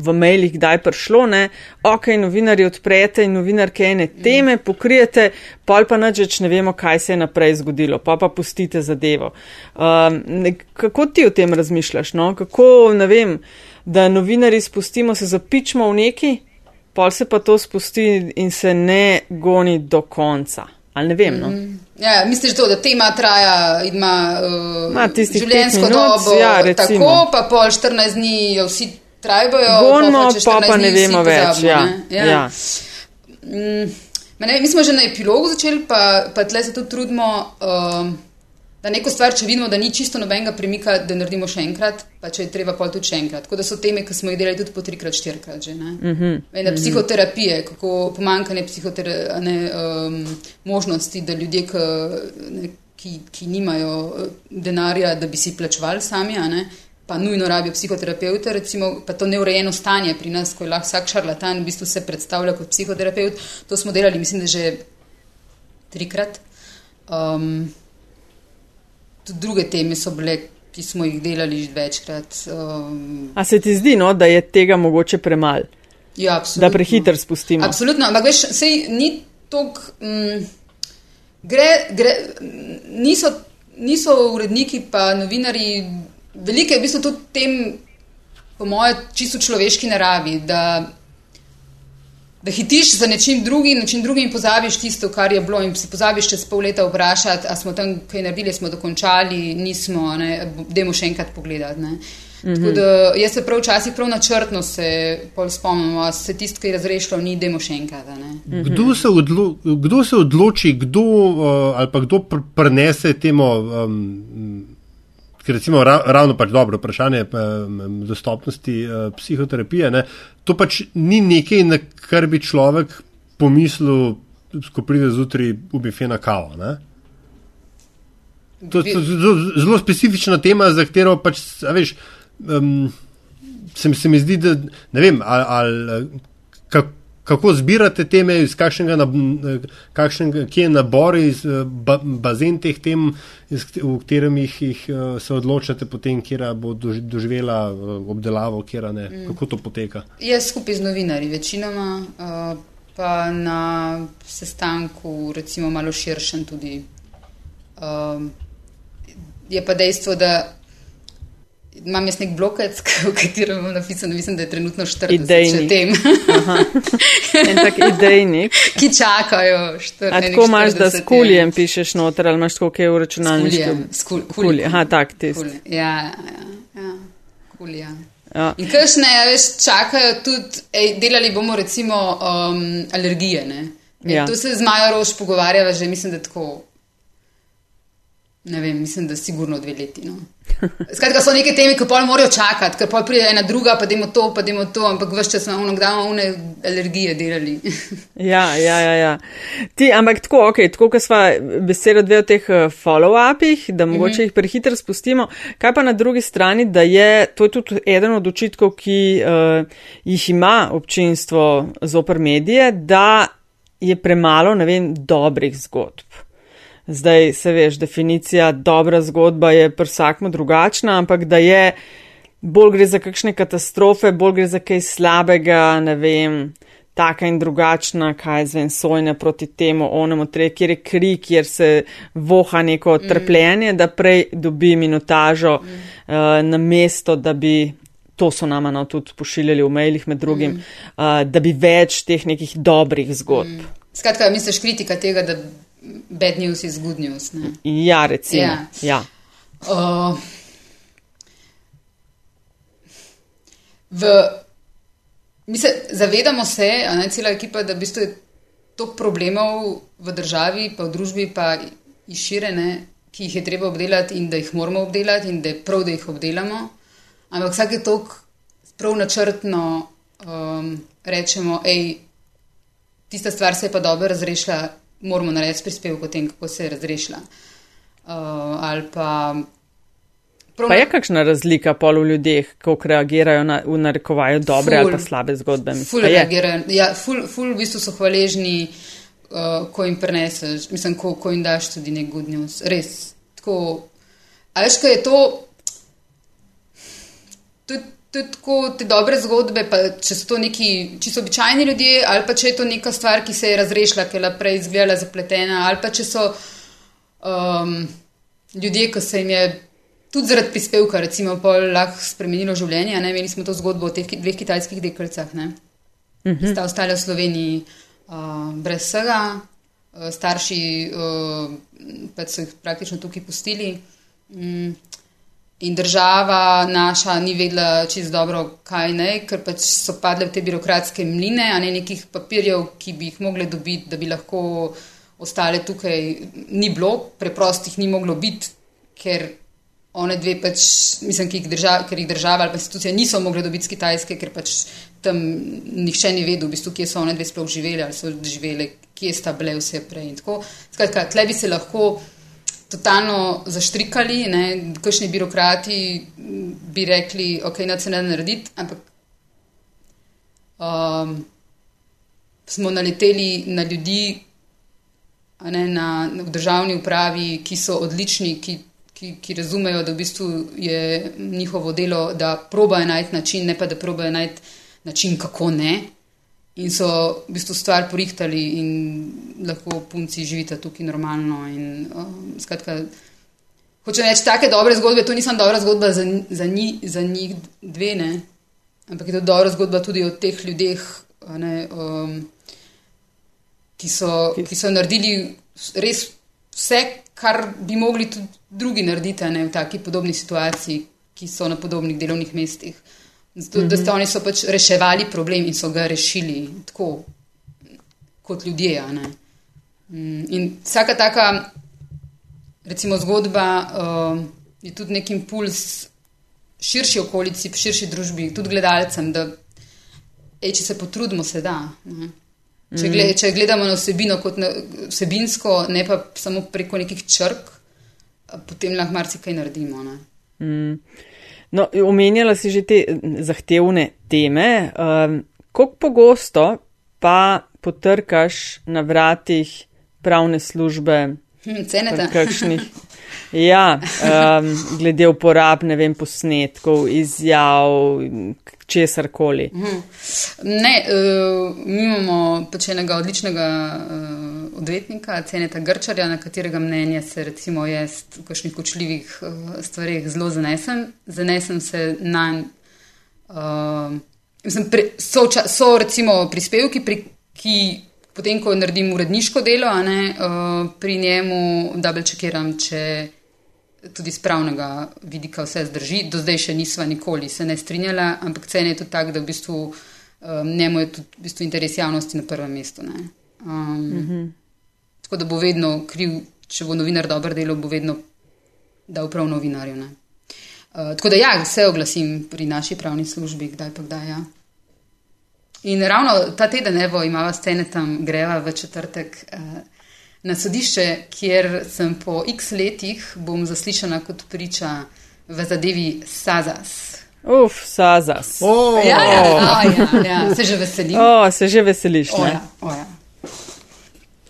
Speaker 1: v mailih kdaj prišlo, ne, ok, novinarji odprete in novinarke ene teme pokrijete, pol pa nač ne vemo, kaj se je naprej zgodilo, pa pa pustite zadevo. Um, ne, kako ti o tem razmišljaš, no? Kako, ne vem, da novinari spustimo, se zapičmo v neki, pol se pa to spusti in se ne goni do konca. Ali ne vem, no?
Speaker 3: Ja, misliš to, da tema traja, ima
Speaker 1: Ma,
Speaker 3: uh,
Speaker 1: pet
Speaker 3: življenjsko
Speaker 1: minut,
Speaker 3: dobo,
Speaker 1: ja, recimo.
Speaker 3: tako, pa pol 14 dni jo vsi trajbajo.
Speaker 1: Gonimo, pa
Speaker 3: 14
Speaker 1: pa ne vemo več.
Speaker 3: pozabimo,
Speaker 1: Ja,
Speaker 3: ne.
Speaker 1: ja. Ja.
Speaker 3: Mm, ma ne, mi smo že na epilogu začeli, pa, pa tle se tudi trudimo, um, da neko stvar, če vidimo, da ni čisto nobenega premika, da naredimo še enkrat, pa če je treba pol tudi še enkrat. Tako da so teme, ki smo jih delali tudi po trikrat, štirikrat že. Ne? Mm -hmm. Ne, psihoterapije, kako pomankanje psihoterapije, um, možnosti, da ljudje, ki, ne, ki, ki nimajo eh, denarja, da bi si plačevali sami, a ne, pa nujno rabijo psihoterapeuta, recimo, pa to neurejeno stanje pri nas, ko je lahko vsak šarlatan v bistvu se predstavlja kot psihoterapeut. To smo delali, mislim, da že trikrat. Um, tudi druge teme so bile, ki smo jih delali že večkrat. Um,
Speaker 1: A se ti zdi, no, da je tega mogoče premalo,
Speaker 3: ja, absolutno.
Speaker 1: da prehiter spustimo?
Speaker 3: Absolutno, ampak veš, sej ni tok. Mm, gre, gre, niso, niso uredniki, pa novinari, veliko je v bistvu tudi tem, po mojem, čisto človeški naravi. Da, Da hitiš za nečim drugim, nečim drugim pozabiš tisto, kar je bilo, in si pozabiš čez pol leta vprašati, ali smo tam kaj naredili, smo dokončali, nismo, ne, dajmo še enkrat pogledati. Ne. Mm -hmm. Da jaz se prav včasih prav načrtno se pol spomnim, a se tisto, kar je razrešilo, ni, dajmo še enkrat. a Ne.
Speaker 2: Kdo se, odlo, kdo se odloči, kdo uh, ali pa kdo pr prenese temo, um, ker recimo ra ravno pač dobro vprašanje um, dostopnosti uh, psihoterapije, ne, to pač ni nekaj, na kar bi človek pomislil, ko pride zjutraj v bife na kavo. Ne. To je zelo, specifična tema, za katero pač, veš, um, se, se mi zdi, da ne vem, ali, ali kak, kako zbirate teme, iz kakšnega, kakšnega kje je nabor, iz ba, bazen teh tem, iz, v katerem jih, jih se odločate, potem, kjer bo doživela obdelavo, kjer ne. Mm. Kako to poteka?
Speaker 3: Jaz skupaj z novinarji, večinoma pa na sestanku, recimo malo širšem tudi. Je pa dejstvo, da imam jaz nek blokec, v katerem bom napisal, mislim, da je trenutno 40 tem.
Speaker 1: en tak idejnik.
Speaker 3: Ki čakajo 40
Speaker 1: let. Tako imaš, da s kuljem pišeš noter ali imaš koliko je v računalniku?
Speaker 3: S kuljem.
Speaker 1: Aha, tak, tisti.
Speaker 3: Ja, ja, ja. kulja. Ja. In kakšne, ja, veš, čakajo tudi, ej, delali bomo recimo um, alergije. Ej, ja. To se z Majo Rož pogovarjava že, mislim, da tako Ne vem, mislim, da sigurno dve leti. No. Skratka, so neke teme, ki pol morajo čakati, ker pol pride ena druga, pa demo to, pa demo to, ampak vse čas smo ono, one alergije delali.
Speaker 1: ja, ja, ja, ja. Ti, ampak tako, ok, tako, ko smo besedo dve o teh eh, follow-upih, da mogoče mm -hmm. jih prehitro spustimo. Kaj pa na drugi strani, da je to je tudi eden od očitkov, ki uh, jih ima občinstvo zoper medije, da je premalo, ne vem, dobrih zgodb. Zdaj, se veš, definicija dobra zgodba je pri vsakmu drugačna, ampak da je bolj gre za kakšne katastrofe, bolj gre za kaj slabega, ne vem, taka in drugačna, kaj zvem, sojne proti temu, onemu tre, kjer je krik, kjer se voha neko mm. trpljenje, da prej dobi minutažo mm. uh, na mesto, da bi. To so nama no, tudi pošiljali v mailih med drugim, mm. uh, da bi več teh nekih dobrih zgodb. Mm.
Speaker 3: Skratka, misliš kritika tega, da bad news is good news. Ne?
Speaker 1: Ja, recimo. Ja. Ja.
Speaker 3: Uh, v, mi se zavedamo, se, ne, cela ekipa, da v bistvu je toliko problemov v državi, pa v družbi, pa izširene, ki jih je treba obdelati in da jih moramo obdelati in da je prav, da jih obdelamo. Ampak vsak je tok prav načrtno um, rečemo, hej, tista stvar se je pa dobro razrešila, moramo narediti prispevek o tem, kako se je razrešila. Uh, pa,
Speaker 1: pa je kakšna razlika pol v ljudeh, kako reagirajo na, v narekovaju dobre ful, ali pa slabe zgodbe?
Speaker 3: Ful, reagirajo, ja, ful, ful v bistvu so hvaležni, uh, ko jim preneseš, mislim, ko, ko jim daš tudi nek good news. Res. Tako, a veš, kaj je to? Tudi tudi tako te dobre zgodbe, pa če so to neki čisto običajni ljudje, ali pa če je to neka stvar, ki se je razrešila, ki je bila prej izgledala zapletena, ali pa če so um, ljudje, ki se jim je tudi zaradi prispevka, recimo, lahko spremenilo življenje. Ne? Imeli smo to zgodbo o teh dveh kitajskih dekalcah, ki uh -huh. sta ostali v Sloveniji uh, brez vsega, uh, starši uh, pa so jih praktično tukaj pustili. Um, In država naša ni vedela čisto dobro, kaj ne, ker pač so padle v te birokratske mline, a ne nekih papirjev, ki bi jih mogli dobiti, da bi lahko ostale tukaj, ni bilo, preprosto jih ni moglo biti, ker one dve pač, mislim, jih država, ker jih država ali pa institucije niso mogli dobiti z Kitajske, ker pač tam nihče ni vedel, v bistvu, kje so one dve sploh živeli ali so živeli, kje sta bile vse prej in tako. Skratka, tle bi se lahko totalno zaštrikali, kakšni birokrati bi rekli, ok, na se ne narediti, ampak um, smo naleteli na ljudi ne, na, v državni upravi, ki so odlični, ki, ki, ki razumejo, da v bistvu je njihovo delo, da probajo najti način, ne pa da probajo najti način, kako ne in so v bistvu stvar porihtali in lahko punci živite tukaj normalno. In, um, skratka, hoče reči, take dobre zgodbe, to nisem dobra zgodba za, za, nji, za njih dve, ne? ampak je to dobra zgodba tudi o teh ljudeh, ne, um, ki, so, ki so naredili res vse, kar bi mogli tudi drugi narediti ne, v taki podobni situaciji, ki so na podobnih delovnih mestih. Zato, da so oni so pač reševali problem in so ga rešili tako kot ljudje. Mm, in vsaka taka, recimo, zgodba uh, je tudi nek impuls širši okolici, širši družbi, tudi gledalcem, da ej, če se potrudimo, se da. Ne? Če, gled, mhm. če gledamo na vsebino kot na vsebinsko, ne pa samo preko nekih črk, potem lahko marsikaj naredimo. Mm.
Speaker 1: No, omenjala si že te zahtevne teme. Um, Kako pogosto pa potrkaš na vratih pravne službe,
Speaker 3: Hm, Cenete?
Speaker 1: kakšnih. Ja, um, glede uporab, ne vem, posnetkov, izjav, česar koli.
Speaker 3: Ne, uh, mi imamo pač enega odličnega uh, odvetnika, Ceneta Grčarja, na katerega mnenja se recimo jaz v kakšnih kočljivih uh, stvarih zelo zanesem. Zanesem se na en. Uh, mislim, pre, so, ča- so recimo prispevki, pri, ki potem, ko naredim uredniško delo, ne, uh, pri njemu double checkiram, če tudi z pravnega vidika vse zdrži. Do zdaj še nisva nikoli se ne strinjala, ampak cene je tudi tak, da v bistvu um, njemu je tudi v bistvu interes javnosti na prvem mestu. ne. Um, mm -hmm. Tako da bo vedno kriv, če bo novinar dobro delal, bo vedno dal prav novinarju. ne. Uh, tako da ja, se oglasim pri naši pravni službi, kdaj pa kdaj. Ja. In ravno ta teden, evo, imamo scene tam, greva v četrtek uh, na sodišče, kjer sem po x letih bom zaslišana kot priča v zadevi Sazas.
Speaker 1: Uf, sazas. O,
Speaker 2: Oh,
Speaker 3: Ja, ja, ja, ja, ja, se že veselim.
Speaker 1: oh, se že veseliš,
Speaker 3: O,
Speaker 1: ne?
Speaker 3: ja, o, ja.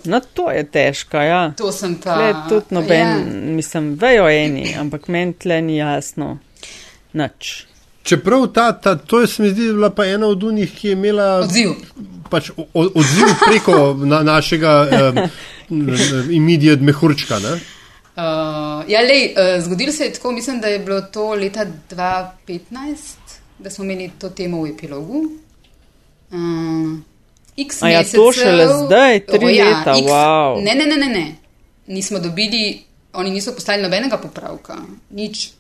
Speaker 1: No, to je težko, ja.
Speaker 3: To sem pa.
Speaker 1: Tle tudi noben,
Speaker 3: Ja.
Speaker 1: mislim, vejo eni, ampak meni tle ni jasno. Nič.
Speaker 2: Čeprav ta, ta, to je, se mi zdi, bila pa ena od unih, ki je imela
Speaker 3: Odziv.
Speaker 2: Pač, odziv preko na, našega um, immediate mehurčka. Ne?
Speaker 3: Uh, ja, lej, uh, zgodilo se je tako, mislim, da je bilo to leta 2015, da smo imeli to temo v epilogu. Uh, X
Speaker 1: A ja,
Speaker 3: mesecev,
Speaker 1: to šele zdaj, tri
Speaker 3: O ja,
Speaker 1: leta,
Speaker 3: X-
Speaker 1: wow.
Speaker 3: Ne, ne, ne, ne, ne. Nismo dobili, oni niso poslali nobenega popravka, nič.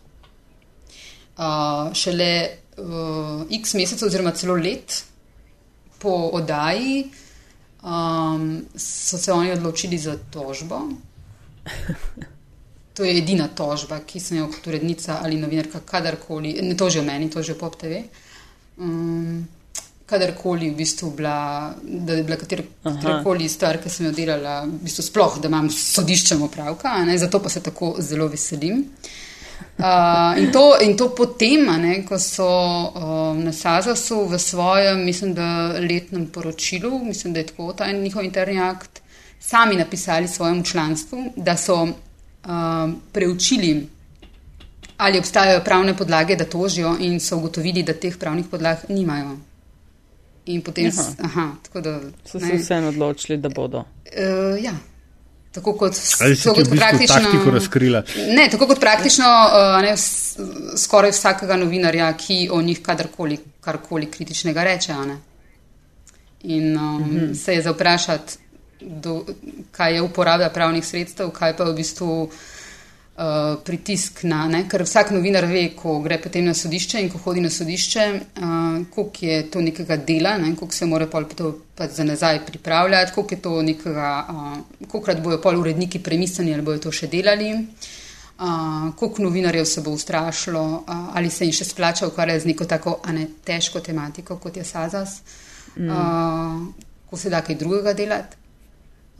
Speaker 3: Uh, šele uh, x mesecev, oziroma celo let po oddaji, um, so se oni odločili za tožbo. To je edina tožba, ki sem jo kot urednica ali novinarka kadarkoli, ne tožijo meni, tožijo Pop TV. Um, kadarkoli v bistvu bila, da je bila katerakoli stvar, ki sem jo delala, v bistvu sploh, da imam s sodiščem opravka, ne, zato pa se tako zelo veselim. Uh, in, to, in to potem, ne, ko so uh, na Sazasu v svojem, mislim, da letnem poročilu, mislim, da je tako ta njihov interni akt, sami napisali svojemu članstvu, da so uh, preučili, ali obstajajo pravne podlage, da tožijo, in so ugotovili, da teh pravnih podlag nimajo. In potem,
Speaker 1: Aha.
Speaker 3: aha, da.
Speaker 1: So se
Speaker 3: ne,
Speaker 1: vseeno odločili, da bodo.
Speaker 3: Uh, ja. Tako kot,
Speaker 2: Ali si
Speaker 3: tako
Speaker 2: ti v
Speaker 3: kot
Speaker 2: bistvu
Speaker 3: praktično.
Speaker 2: taktiko razkrila?
Speaker 3: Ne, tako kot praktično uh, ne, skoraj vsakega novinarja, ki o njih kadarkoli, karkoli kritičnega reče. a ne. In um, mm -hmm. se je zaprašati, do, kaj je uporaba pravnih sredstev, kaj pa je v bistvu uh, pritisk na, ne? ker vsak novinar ve, ko gre potem na sodišče in ko hodi na sodišče, uh, koliko je to nekega dela, ne? koliko se mora pol to pa za nazaj pripravljati, koliko je to nekega, uh, kolikrat bojo pol uredniki premisleni ali bojo to še delali. Uh, koliko novinarjev se bo ustrašilo, uh, ali se jim še splača ukvarjati z neko tako a ne težko tematiko, kot je Sazas, mm. uh, ko se da kaj drugega delati.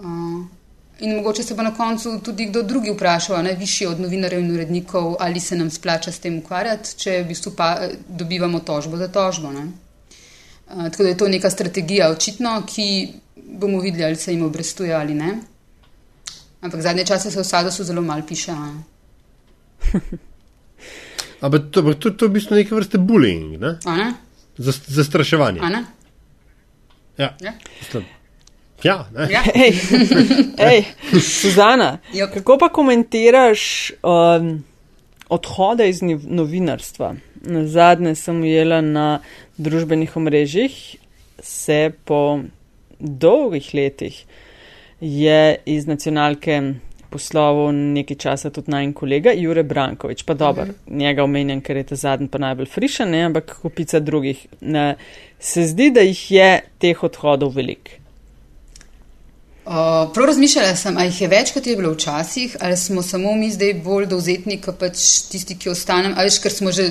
Speaker 3: Uh, in mogoče se bo na koncu tudi kdo drugi vprašal, a ne višji od novinarjev in urednikov, ali se nam splača s tem ukvarjati, če v bistvu pa eh, dobivamo tožbo za tožbo. Ne? Uh, tako da je to neka strategija, očitno, ki bomo videli, ali se jim obrestuje ali ne. Ampak zadnje čase se v Sadosu zelo malo piše.
Speaker 2: Ampak to, to, to je v bistvu neke vrste bullying, ne?
Speaker 3: Ne?
Speaker 2: Zas- zastraševanje. Ja,
Speaker 3: Ja.
Speaker 2: Mislim, ja, ne?
Speaker 3: Ja.
Speaker 1: Ej, ej, Suzana,
Speaker 3: Jop.
Speaker 1: kako pa komentiraš um, odhode iz novinarstva? Na zadnje sem ujela na družbenih omrežjih, se po dolgih letih je iz nacionalke poslovil nekaj časa tudi naj kolega Jure Brankovič. Pa dobro, njega omenjam, ker je ta zadnji pa najbolj frišen, ne, ampak kupica drugih. Ne, se zdi, da jih je teh odhodov veliko.
Speaker 3: Uh, prav razmišljala sem, ali jih je več, kot je bilo včasih, ali smo samo mi zdaj bolj dovzetni, kot pač tisti, ki ostanem, ali ker smo že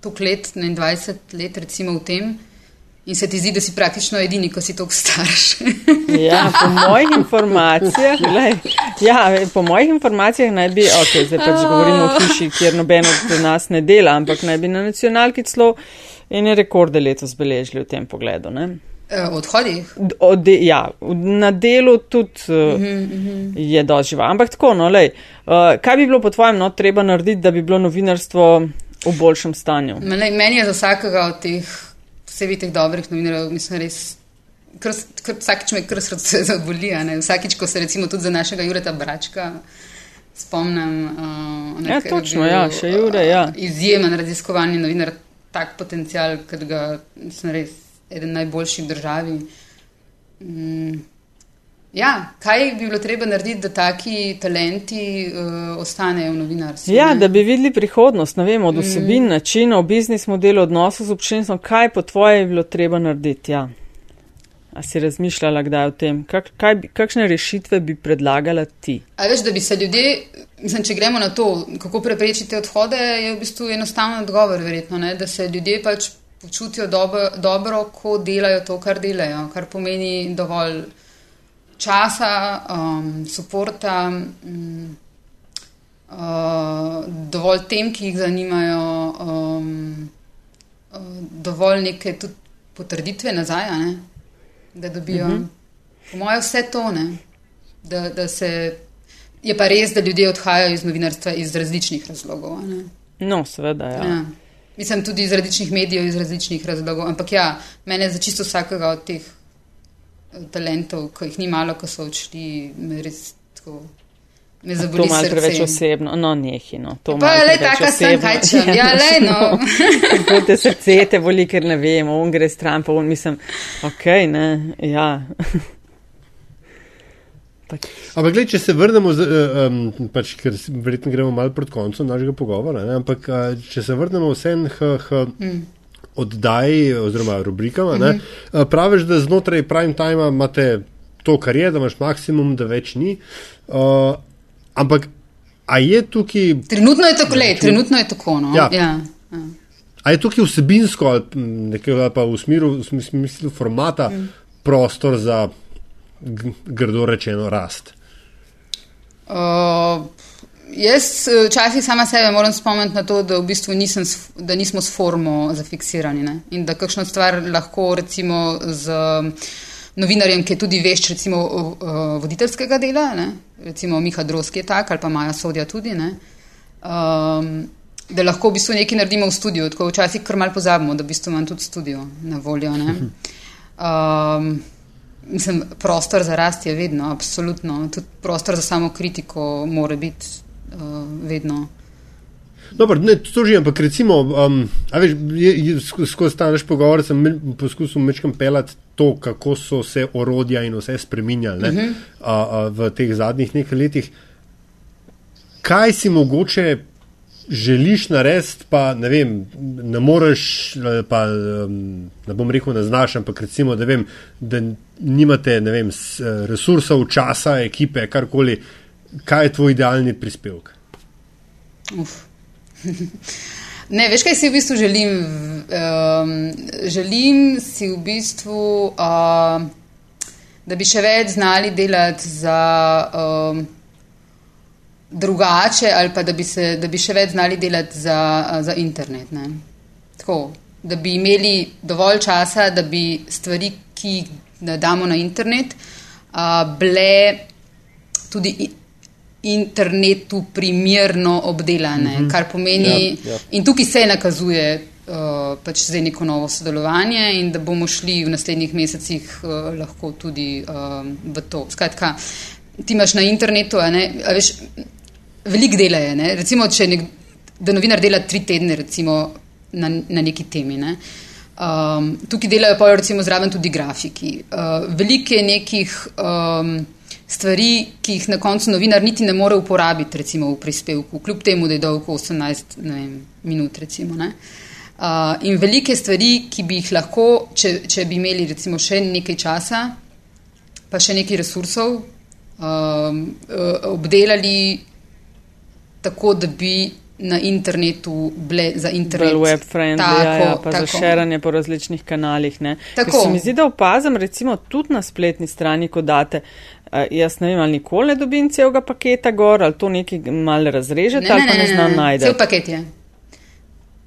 Speaker 3: toliko let, ne 20 let, recimo v tem. In se ti zdi, da si praktično edini, ko si tako starš.
Speaker 1: Ja, po mojih informacijah, glej, ja, po mojih informacijah naj bi, ok, zdaj pač govorimo o hiši, kjer noben od nas ne dela, ampak naj bi na nacionalki celo ene rekorde letos beležili v tem pogledu. Ne?
Speaker 3: Eh, Odhodih.
Speaker 1: Od ja, na delu tudi uh, je dosti živa. Ampak tako, no, lej, uh, kaj bi bilo po tvojem no, treba narediti, da bi bilo novinarstvo v boljšem stanju?
Speaker 3: Meni meni je za vsakega od teh, posebej teh dobrih novinarjev, mislim, res. Kar, kar, vsakič me kar srce zaboli. Vsakič, ko se recimo tudi za našega Jureta Bračka spomnim. Uh,
Speaker 1: Ja, točno, ja, še Jure, ja.
Speaker 3: Izjemen raziskovalni novinar, tak potencial, ker ga sem res eden najboljših v državi. Mm. Ja, kaj bi bilo treba narediti, da taki talenti uh, ostanejo v novinarstvu?
Speaker 1: Ja,
Speaker 3: ne?
Speaker 1: da bi videli prihodnost, ne vem, od vsebin, načinov, biznis modelov, odnosov z občinstvom, kaj po tvoje bi bilo treba narediti. Ja. A si razmišljala kdaj o tem? Kak, kaj, kakšne rešitve bi predlagala ti?
Speaker 3: A veš, da bi se ljudje, mislim, če gremo na to, kako preprečiti odhode, je v bistvu enostaven odgovor, verjetno, ne? da se ljudje pač počutijo dobro, dobro, ko delajo to, kar delajo, kar pomeni dovolj časa, um, suporta, um, uh, dovolj tem, ki jih zanimajo, um, uh, dovolj neke tudi potrditve nazaj, ne? da dobijo. Uh -huh. Po mojem, vse to ne. Da, da se, je pa res, da ljudje odhajajo iz novinarstva iz različnih razlogov. ne.
Speaker 1: No, seveda, ja.
Speaker 3: Ja. Mislim tudi iz različnih medijev, iz različnih razlogov. Ampak ja, mene za čisto vsakega od teh eh, talentov, ki jih ni malo, ko so odšli, me res tako. Me
Speaker 1: To
Speaker 3: zaboli
Speaker 1: malo preveč osebno, no, nehi, no. To
Speaker 3: Pa
Speaker 1: malo
Speaker 3: le taka sem, kaj čem. Ja, lej, no.
Speaker 1: Kako te srce te boli, ker ne vem, on gre stran, pa on mislim, ok, ne, ja. Pač,
Speaker 2: Ampak, gled, če se vrnemo, z, um, pač, ker verjetno gremo malo proti koncu našega pogovora, ne, ampak če se vrnemo vsem mm. oddaji oziroma rubrikam, mm -hmm. praviš, da znotraj prime time imate to, kar je, da imaš maksimum, da več ni. Uh, ampak, a je tukaj,
Speaker 3: Trenutno je tako, le, trenutno je tako. No?
Speaker 2: Ja.
Speaker 3: Ja. Ja.
Speaker 2: a je tukaj vsebinsko ali, nekaj, ali pa v smislu, v smis- smislu formata mm. prostor za grdo rečeno rast?
Speaker 3: Uh, jaz eh, včasih sama sebe moram spomniti na to, da, v bistvu nisem, da nismo s formo zafiksirani ne? in da kakšno stvar lahko recimo z um, novinarjem, ki je tudi vešč recimo voditeljskega dela, ne? recimo Miha Droski je tak ali pa Maja Sodja tudi, ne? um, da lahko v bistvu nekaj naredimo v studiu, tako včasih kar mal pozabimo, da v bistvu imam tudi studio na voljo. Ne? Um, Mislim, prostor za rast je vedno, absolutno. Tudi prostor za samo kritiko mora biti uh, vedno.
Speaker 2: Dobro, ne, to že, ampak recimo, um, veš, je, je, sk- skozi ta naš pogovor sem mel- poskusil mečkam pelati to, kako so se orodja in vse spreminjali ne, uh -huh. a, a, v teh zadnjih nekaj letih. Kaj si mogoče želiš narediti, pa ne vem, ne moreš, eh, pa ne bom rekel, da znaš, ampak recimo, da, vem, da nimate ne vem, eh, resursov, časa, ekipe, karkoli. Kaj je tvoj idealni prispevek?
Speaker 3: Uf. Ne, veš, kaj si v bistvu želim? Um, želim si v bistvu, uh, da bi še več znali delati za um, drugače, ali pa da bi, se, da bi še več znali delati za, uh, za internet. Ne? Tako, da bi imeli dovolj časa, da bi stvari, ki jih da damo na internet, uh, bile tudi internetu primerno obdelane, mm -hmm. kar pomeni,
Speaker 2: Ja, ja.
Speaker 3: in tukaj se nakazuje uh, pač zdaj neko novo sodelovanje in da bomo šli v naslednjih mesecih uh, lahko tudi um, v to. Skratka, ti imaš na internetu, a ne, a veš, veliko dela je, ne? recimo, če nek, da novinar dela tri tedne recimo, na, na neki temi. Ne? Um, tukaj delajo pa recimo zraven tudi grafiki. Uh, veliko je nekih um, stvari, ki jih na koncu novinar niti ne more uporabiti, recimo v prispevku, kljub temu, da je dolg 18 ne vem, minut. Recimo, ne. uh, in velike stvari, ki bi jih lahko, če, če bi imeli recimo še nekaj časa, pa še nekaj resursov, um, uh, obdelali tako, da bi na internetu bile za internet.
Speaker 1: Bolj web friendly,
Speaker 3: tako,
Speaker 1: ja, ja, pa
Speaker 3: tako.
Speaker 1: za širanje po različnih kanalih. Ne. Ker
Speaker 3: Tako.
Speaker 1: Se mi zdi, da opazim recimo tudi na spletni strani, ko date. Jaz ne vem, ali nikoli ne dobim celega paketa gor, ali to nekaj malo razrežete, ali pa ne, ne znam najti.
Speaker 3: Cel paket je.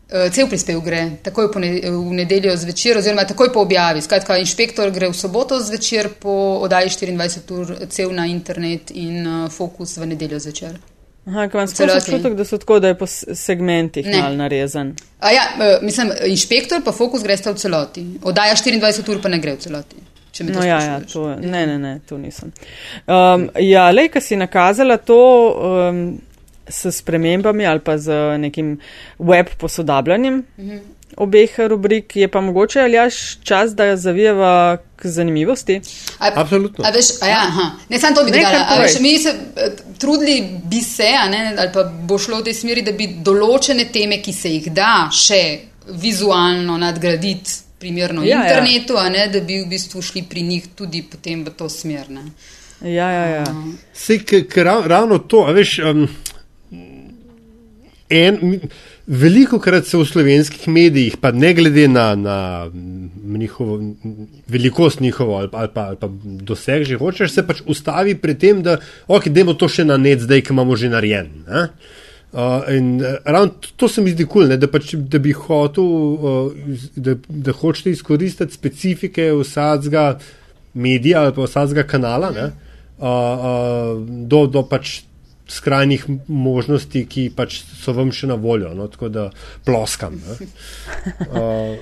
Speaker 3: Uh, cel prispevek gre takoj ne, v nedeljo zvečer, oziroma takoj po objavi. Skratka, inšpektor gre v soboto zvečer po oddaji 24 ur, cel na internet in uh, fokus v nedeljo zvečer.
Speaker 1: Aha, kaj imam sploh občutek, da so tako, da je po segmentih
Speaker 3: Ne.
Speaker 1: mal narezan.
Speaker 3: A ja, uh, mislim, inšpektor pa fokus gre sta v celoti. Oddaja 24 ur pa ne gre v celoti.
Speaker 1: No, ja, ja, to, ne, ne, ne, to nisem. Um, ja, lej, ki si nakazala to um, s spremembami ali pa z nekim web posodabljanjem
Speaker 3: Mhm.
Speaker 1: Obeh rubrik, je pa mogoče ali jaš čas, da zavijeva k zanimivosti.
Speaker 3: A,
Speaker 2: Absolutno.
Speaker 3: A veš, a ja, aha. Ne, samo to bi dodala. veš. Mi se trudili bi se, a ne, ali pa bo šlo v tej smeri, da bi določene teme, ki se jih da še vizualno nadgraditi, primerno
Speaker 1: Ja,
Speaker 3: ja,
Speaker 1: ja.
Speaker 3: internetu, a ne, da bi v bistvu šli pri njih tudi potem v to smer. Ne.
Speaker 1: Ja, ja, ja.
Speaker 2: Sej, k, k, rav, ravno to, a veš. Um, En, veliko krat se v slovenskih medijih, pa ne glede na, na njihovo, velikost njihovo ali, ali, pa, ali pa doseg, že hočeš, se pač ustavi pri tem, da ok, dajmo to še na net, zdaj, ki imamo že narejen. Uh, in uh, ravno to, to se mi zdi kul, cool, da, pač, da bi hotel, uh, da, da hočete izkoristiti specifike vsakega medija ali pa vsakega kanala uh, uh, do, do pač skrajnih možnosti, ki pač so vam še na voljo. No, tako da ploskam. Ne. Uh,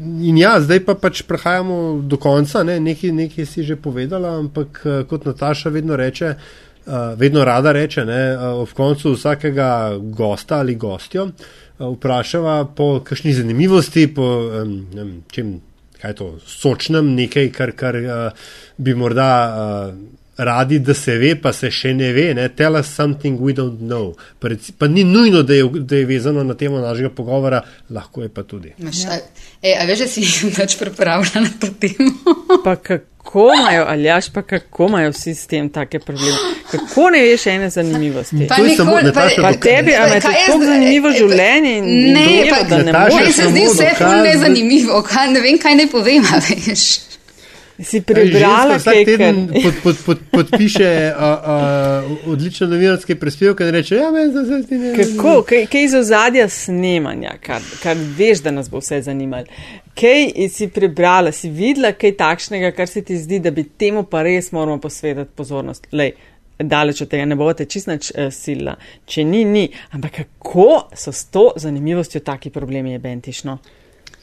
Speaker 2: In ja, zdaj pa pač prehajamo do konca, ne? nekaj, nekaj si že povedala, ampak eh, kot Nataša vedno reče, uh, vedno rada reče, ne, uh, ob koncu vsakega gosta ali gostjo uh, vprašava po kakšni zanimivosti, po um, vem, čem, kaj je to, sočnem, nekaj, kar, kar uh, bi morda. Uh, Radi, da se ve, pa se še ne ve. Ne? Tell us something we don't know. Pa, reci, pa ni nujno, da je, da je vezano na temo našega pogovora, lahko je pa tudi.
Speaker 3: Maš, a, e, a veš, da si več pripravljena na to temo?
Speaker 1: Pa kako imajo, ali jaš, pa kako imajo vsi s tem take probleme? Kako ne veš ene zanimivosti?
Speaker 3: Pa
Speaker 2: To je samo, Nataša,
Speaker 1: Pa
Speaker 2: Kaj-
Speaker 1: tebi, a
Speaker 3: je
Speaker 1: tako
Speaker 3: zdaj-
Speaker 1: zanimivo
Speaker 3: e, e,
Speaker 1: življenje in
Speaker 3: Ne,
Speaker 1: dojeva,
Speaker 3: pa-
Speaker 1: da ne
Speaker 2: Nataša,
Speaker 3: Meni
Speaker 1: moreš.
Speaker 3: se zdi vse ful nezanimivo, kaj, ne vem, kaj naj povem, veš.
Speaker 1: Si prebrala
Speaker 2: Ženska
Speaker 1: kaj,
Speaker 2: vsak teden pod, pod, pod, podpiše uh, uh, odlične novinarske prispevke in reče: Ja, meni se zdi, ne.
Speaker 1: Kako, kaj, kaj iz ozadja snemanja, kar, kar veš, da nas bo vse zanimalo? Kaj si prebrala, si videla kaj takšnega, kar se ti zdi, da bi temu pa res moramo posvetiti pozornost? Lej, daleč od tega ne boste čist nič uh, sila. Če ni, ni. Ampak kako so s to zanimivostjo taki problemi, je bentišno?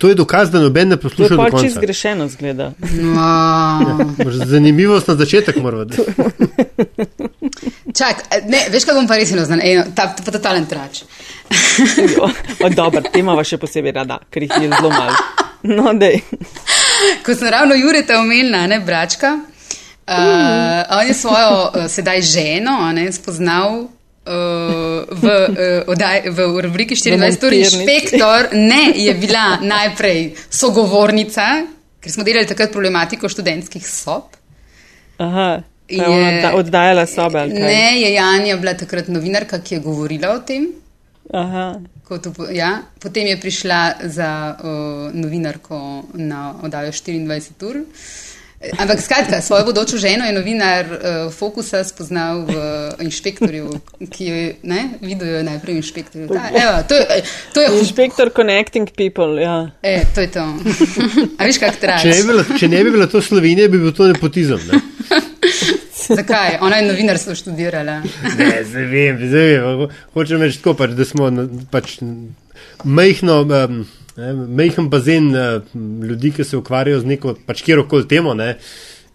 Speaker 2: To je dokaz, da noben ne
Speaker 1: To je
Speaker 2: posluša do
Speaker 1: pa čist
Speaker 2: konca.
Speaker 1: zgrešeno zgleda.
Speaker 3: Wow.
Speaker 2: Zanimivost na začetek mora biti.
Speaker 3: Čak, ne, veš, kaj bom pa res eno znal, eno, ta, pa totalen trač.
Speaker 1: O, o, dobro, te imamo še posebej rada, ker jih je zelo malo. No, dej.
Speaker 3: Ko sem ravno Jureta omenila, ne bračka, uh, on je svojo uh, sedaj ženo a ne, spoznal. Uh, v, uh, odaj, v rubriki 24 ur
Speaker 1: montirnici.
Speaker 3: inšpektor ne je bila najprej sogovornica, ker smo delali takrat problematiko študentskih sob.
Speaker 1: Aha, je
Speaker 3: Je-
Speaker 1: oddajala sobe?
Speaker 3: Ne, je Janja bila takrat novinarka, ki je govorila o tem.
Speaker 1: Aha.
Speaker 3: Kot, ja. Potem je prišla za uh, novinarko na oddajo 24 ur. Ampak skratka, svojo bodočo ženo je novinar uh, Fokusa spoznal v inšpektorju, ki jo je ne, videl, najprej v inšpektorju. Ta, evo, to je, to je,
Speaker 1: Inšpektor Connecting People, ja.
Speaker 3: e, to, je to. A veš, kak
Speaker 2: Če ne,
Speaker 3: traja?
Speaker 2: bi bila, če ne bi bila to Slovenija, bi bil to nepotizem. Ne,
Speaker 3: Zakaj? Ona je novinarstvo študirala.
Speaker 2: ne zdaj vem, zdaj vem. Ho- Hočem reči tako, pač, da smo pač majhno. Um, Ne, Mehen bazen uh, ljudi, ki se ukvarjajo z neko, pač kjerkoli temo, ne,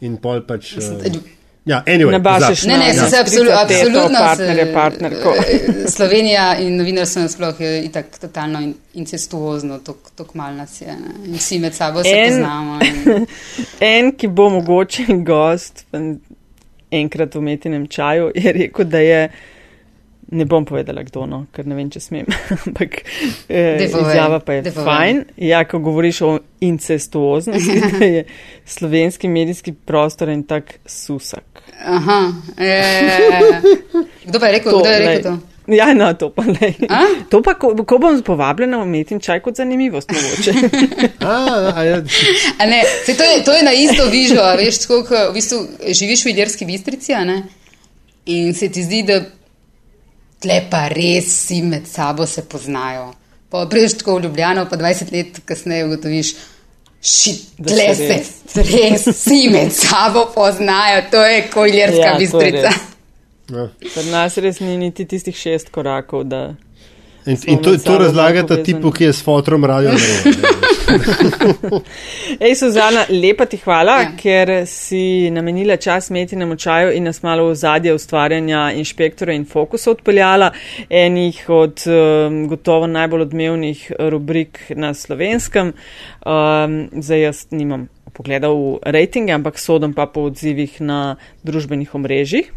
Speaker 2: in pol pač. Uh, ja, anyway,
Speaker 1: Nabašeš
Speaker 2: za-
Speaker 3: Ne, ne,
Speaker 1: Ja.
Speaker 3: se, absolu, absolutno.
Speaker 1: partnerje, partnerko.
Speaker 3: Slovenija in novinarstvo nasploh je itak totalno in- incestuozno, tako mal nas je. Ne? In vsi med sabo se
Speaker 1: En-
Speaker 3: poznamo. In,
Speaker 1: En, ki bo mogoče gost enkrat v umetnem čaju, je rekel, da je. Ne bom povedala, kdo no, ker ne vem, če smem. Ampak eh, izjava pa je
Speaker 3: daj povej.
Speaker 1: fajn. Ja, ko govoriš o incestuoznosti, da je slovenski medijski prostor en tak susak.
Speaker 3: aha, e, kdo pa je rekel, kdo je
Speaker 1: lej.
Speaker 3: rekel to?
Speaker 1: Ja, no, to pa ne. To pa, ko, ko bom povabljena umetni čaj kot zanimivost mogoče.
Speaker 2: A, a, ja,
Speaker 3: A ne, saj to, je, to je na isto vižo, a veš, tako, ko v bistvu živiš v Iljerski bistrici, a ne? In se ti zdi, da tle pa res vsi med sabo se poznajo. Pa prideš tako v Ljubljano, pa 20 let kasneje ugotoviš, šit,
Speaker 1: Da
Speaker 3: tle
Speaker 1: se
Speaker 3: se res vsi med sabo poznajo, to je koljerska
Speaker 1: Ja,
Speaker 3: bistrica.
Speaker 1: res.
Speaker 2: Ja.
Speaker 1: Pri nas res ni niti tistih šest korakov, da
Speaker 2: In, in to, to razlagata tipu, ki je s fotrom radio.
Speaker 1: Ej, Suzana, lepa ti hvala, ja. Ker si namenila čas metinemu čaju in nas malo v zadje ustvarjanja inšpektora in fokusa odpeljala. Enih od um, gotovo najbolj odmevnih rubrik na slovenskem. Um, zdaj jaz nimam pogleda v rejtinge, ampak sodom pa po odzivih na družbenih omrežjih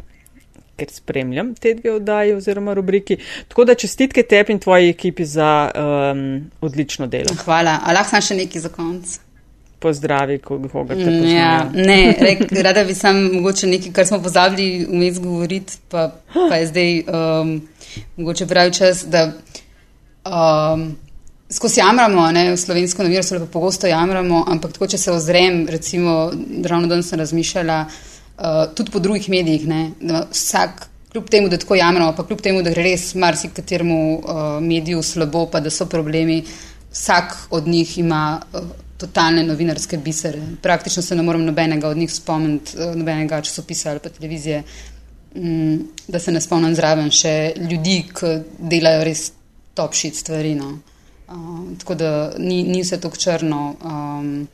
Speaker 1: ker spremljam te dve oddaji oziroma rubriki. Tako da čestitke tebi in tvoji ekipi za um, odlično delo.
Speaker 3: Hvala, a lahko še nekaj za konec.
Speaker 1: Pozdravi, koga te
Speaker 3: Mm, Ja,
Speaker 1: poznajo.
Speaker 3: ne, rek, rada bi sam mogoče nekaj, kar smo pozabili vmes govoriti, pa, pa je zdaj um, mogoče pravi čas, da um, skozi jamramo, ne, v slovensko novinarstvo lepo pogosto jamramo, ampak tako, če se ozrem, recimo, ravno danes sem razmišljala, uh, tudi po drugih medijih, ne, da vsak, kljub temu, da tako jamramo, pa kljub temu, da gre res marsikateremu uh, mediju slabo, pa da so problemi, vsak od njih ima uh, totalne novinarske bisere. Praktično se ne morem nobenega od njih spomniti, uh, nobenega časopisa ali pa televizije, um, da se ne spomnim zraven še ljudi, ki delajo res top shit stvari. No. Uh, tako da ni, ni vse tako črno. Um,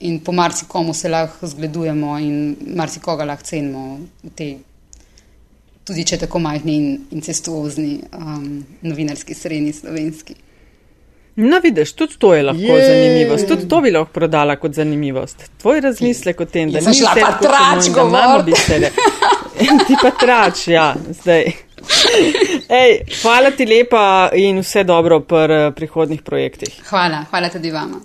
Speaker 3: In po marsikomu se lahko zgledujemo, in marsikoga lahko cenimo v tej, tudi če tako majhni in incestuozni um, novinarski srednji slovenski.
Speaker 1: No, vidiš, tudi to je lahko
Speaker 2: Jej.
Speaker 1: zanimivost. Tudi to bi lahko prodala kot zanimivost. Tvoj razmislek o tem, da
Speaker 3: Jaz sem
Speaker 1: ni
Speaker 3: šla pa trač
Speaker 1: samo in da imamo
Speaker 3: govorit.
Speaker 1: bisere. Ti pa trač, ja, zdaj. Ej, hvala ti lepa in vse dobro pri prihodnih projektih.
Speaker 3: Hvala, hvala tudi vama.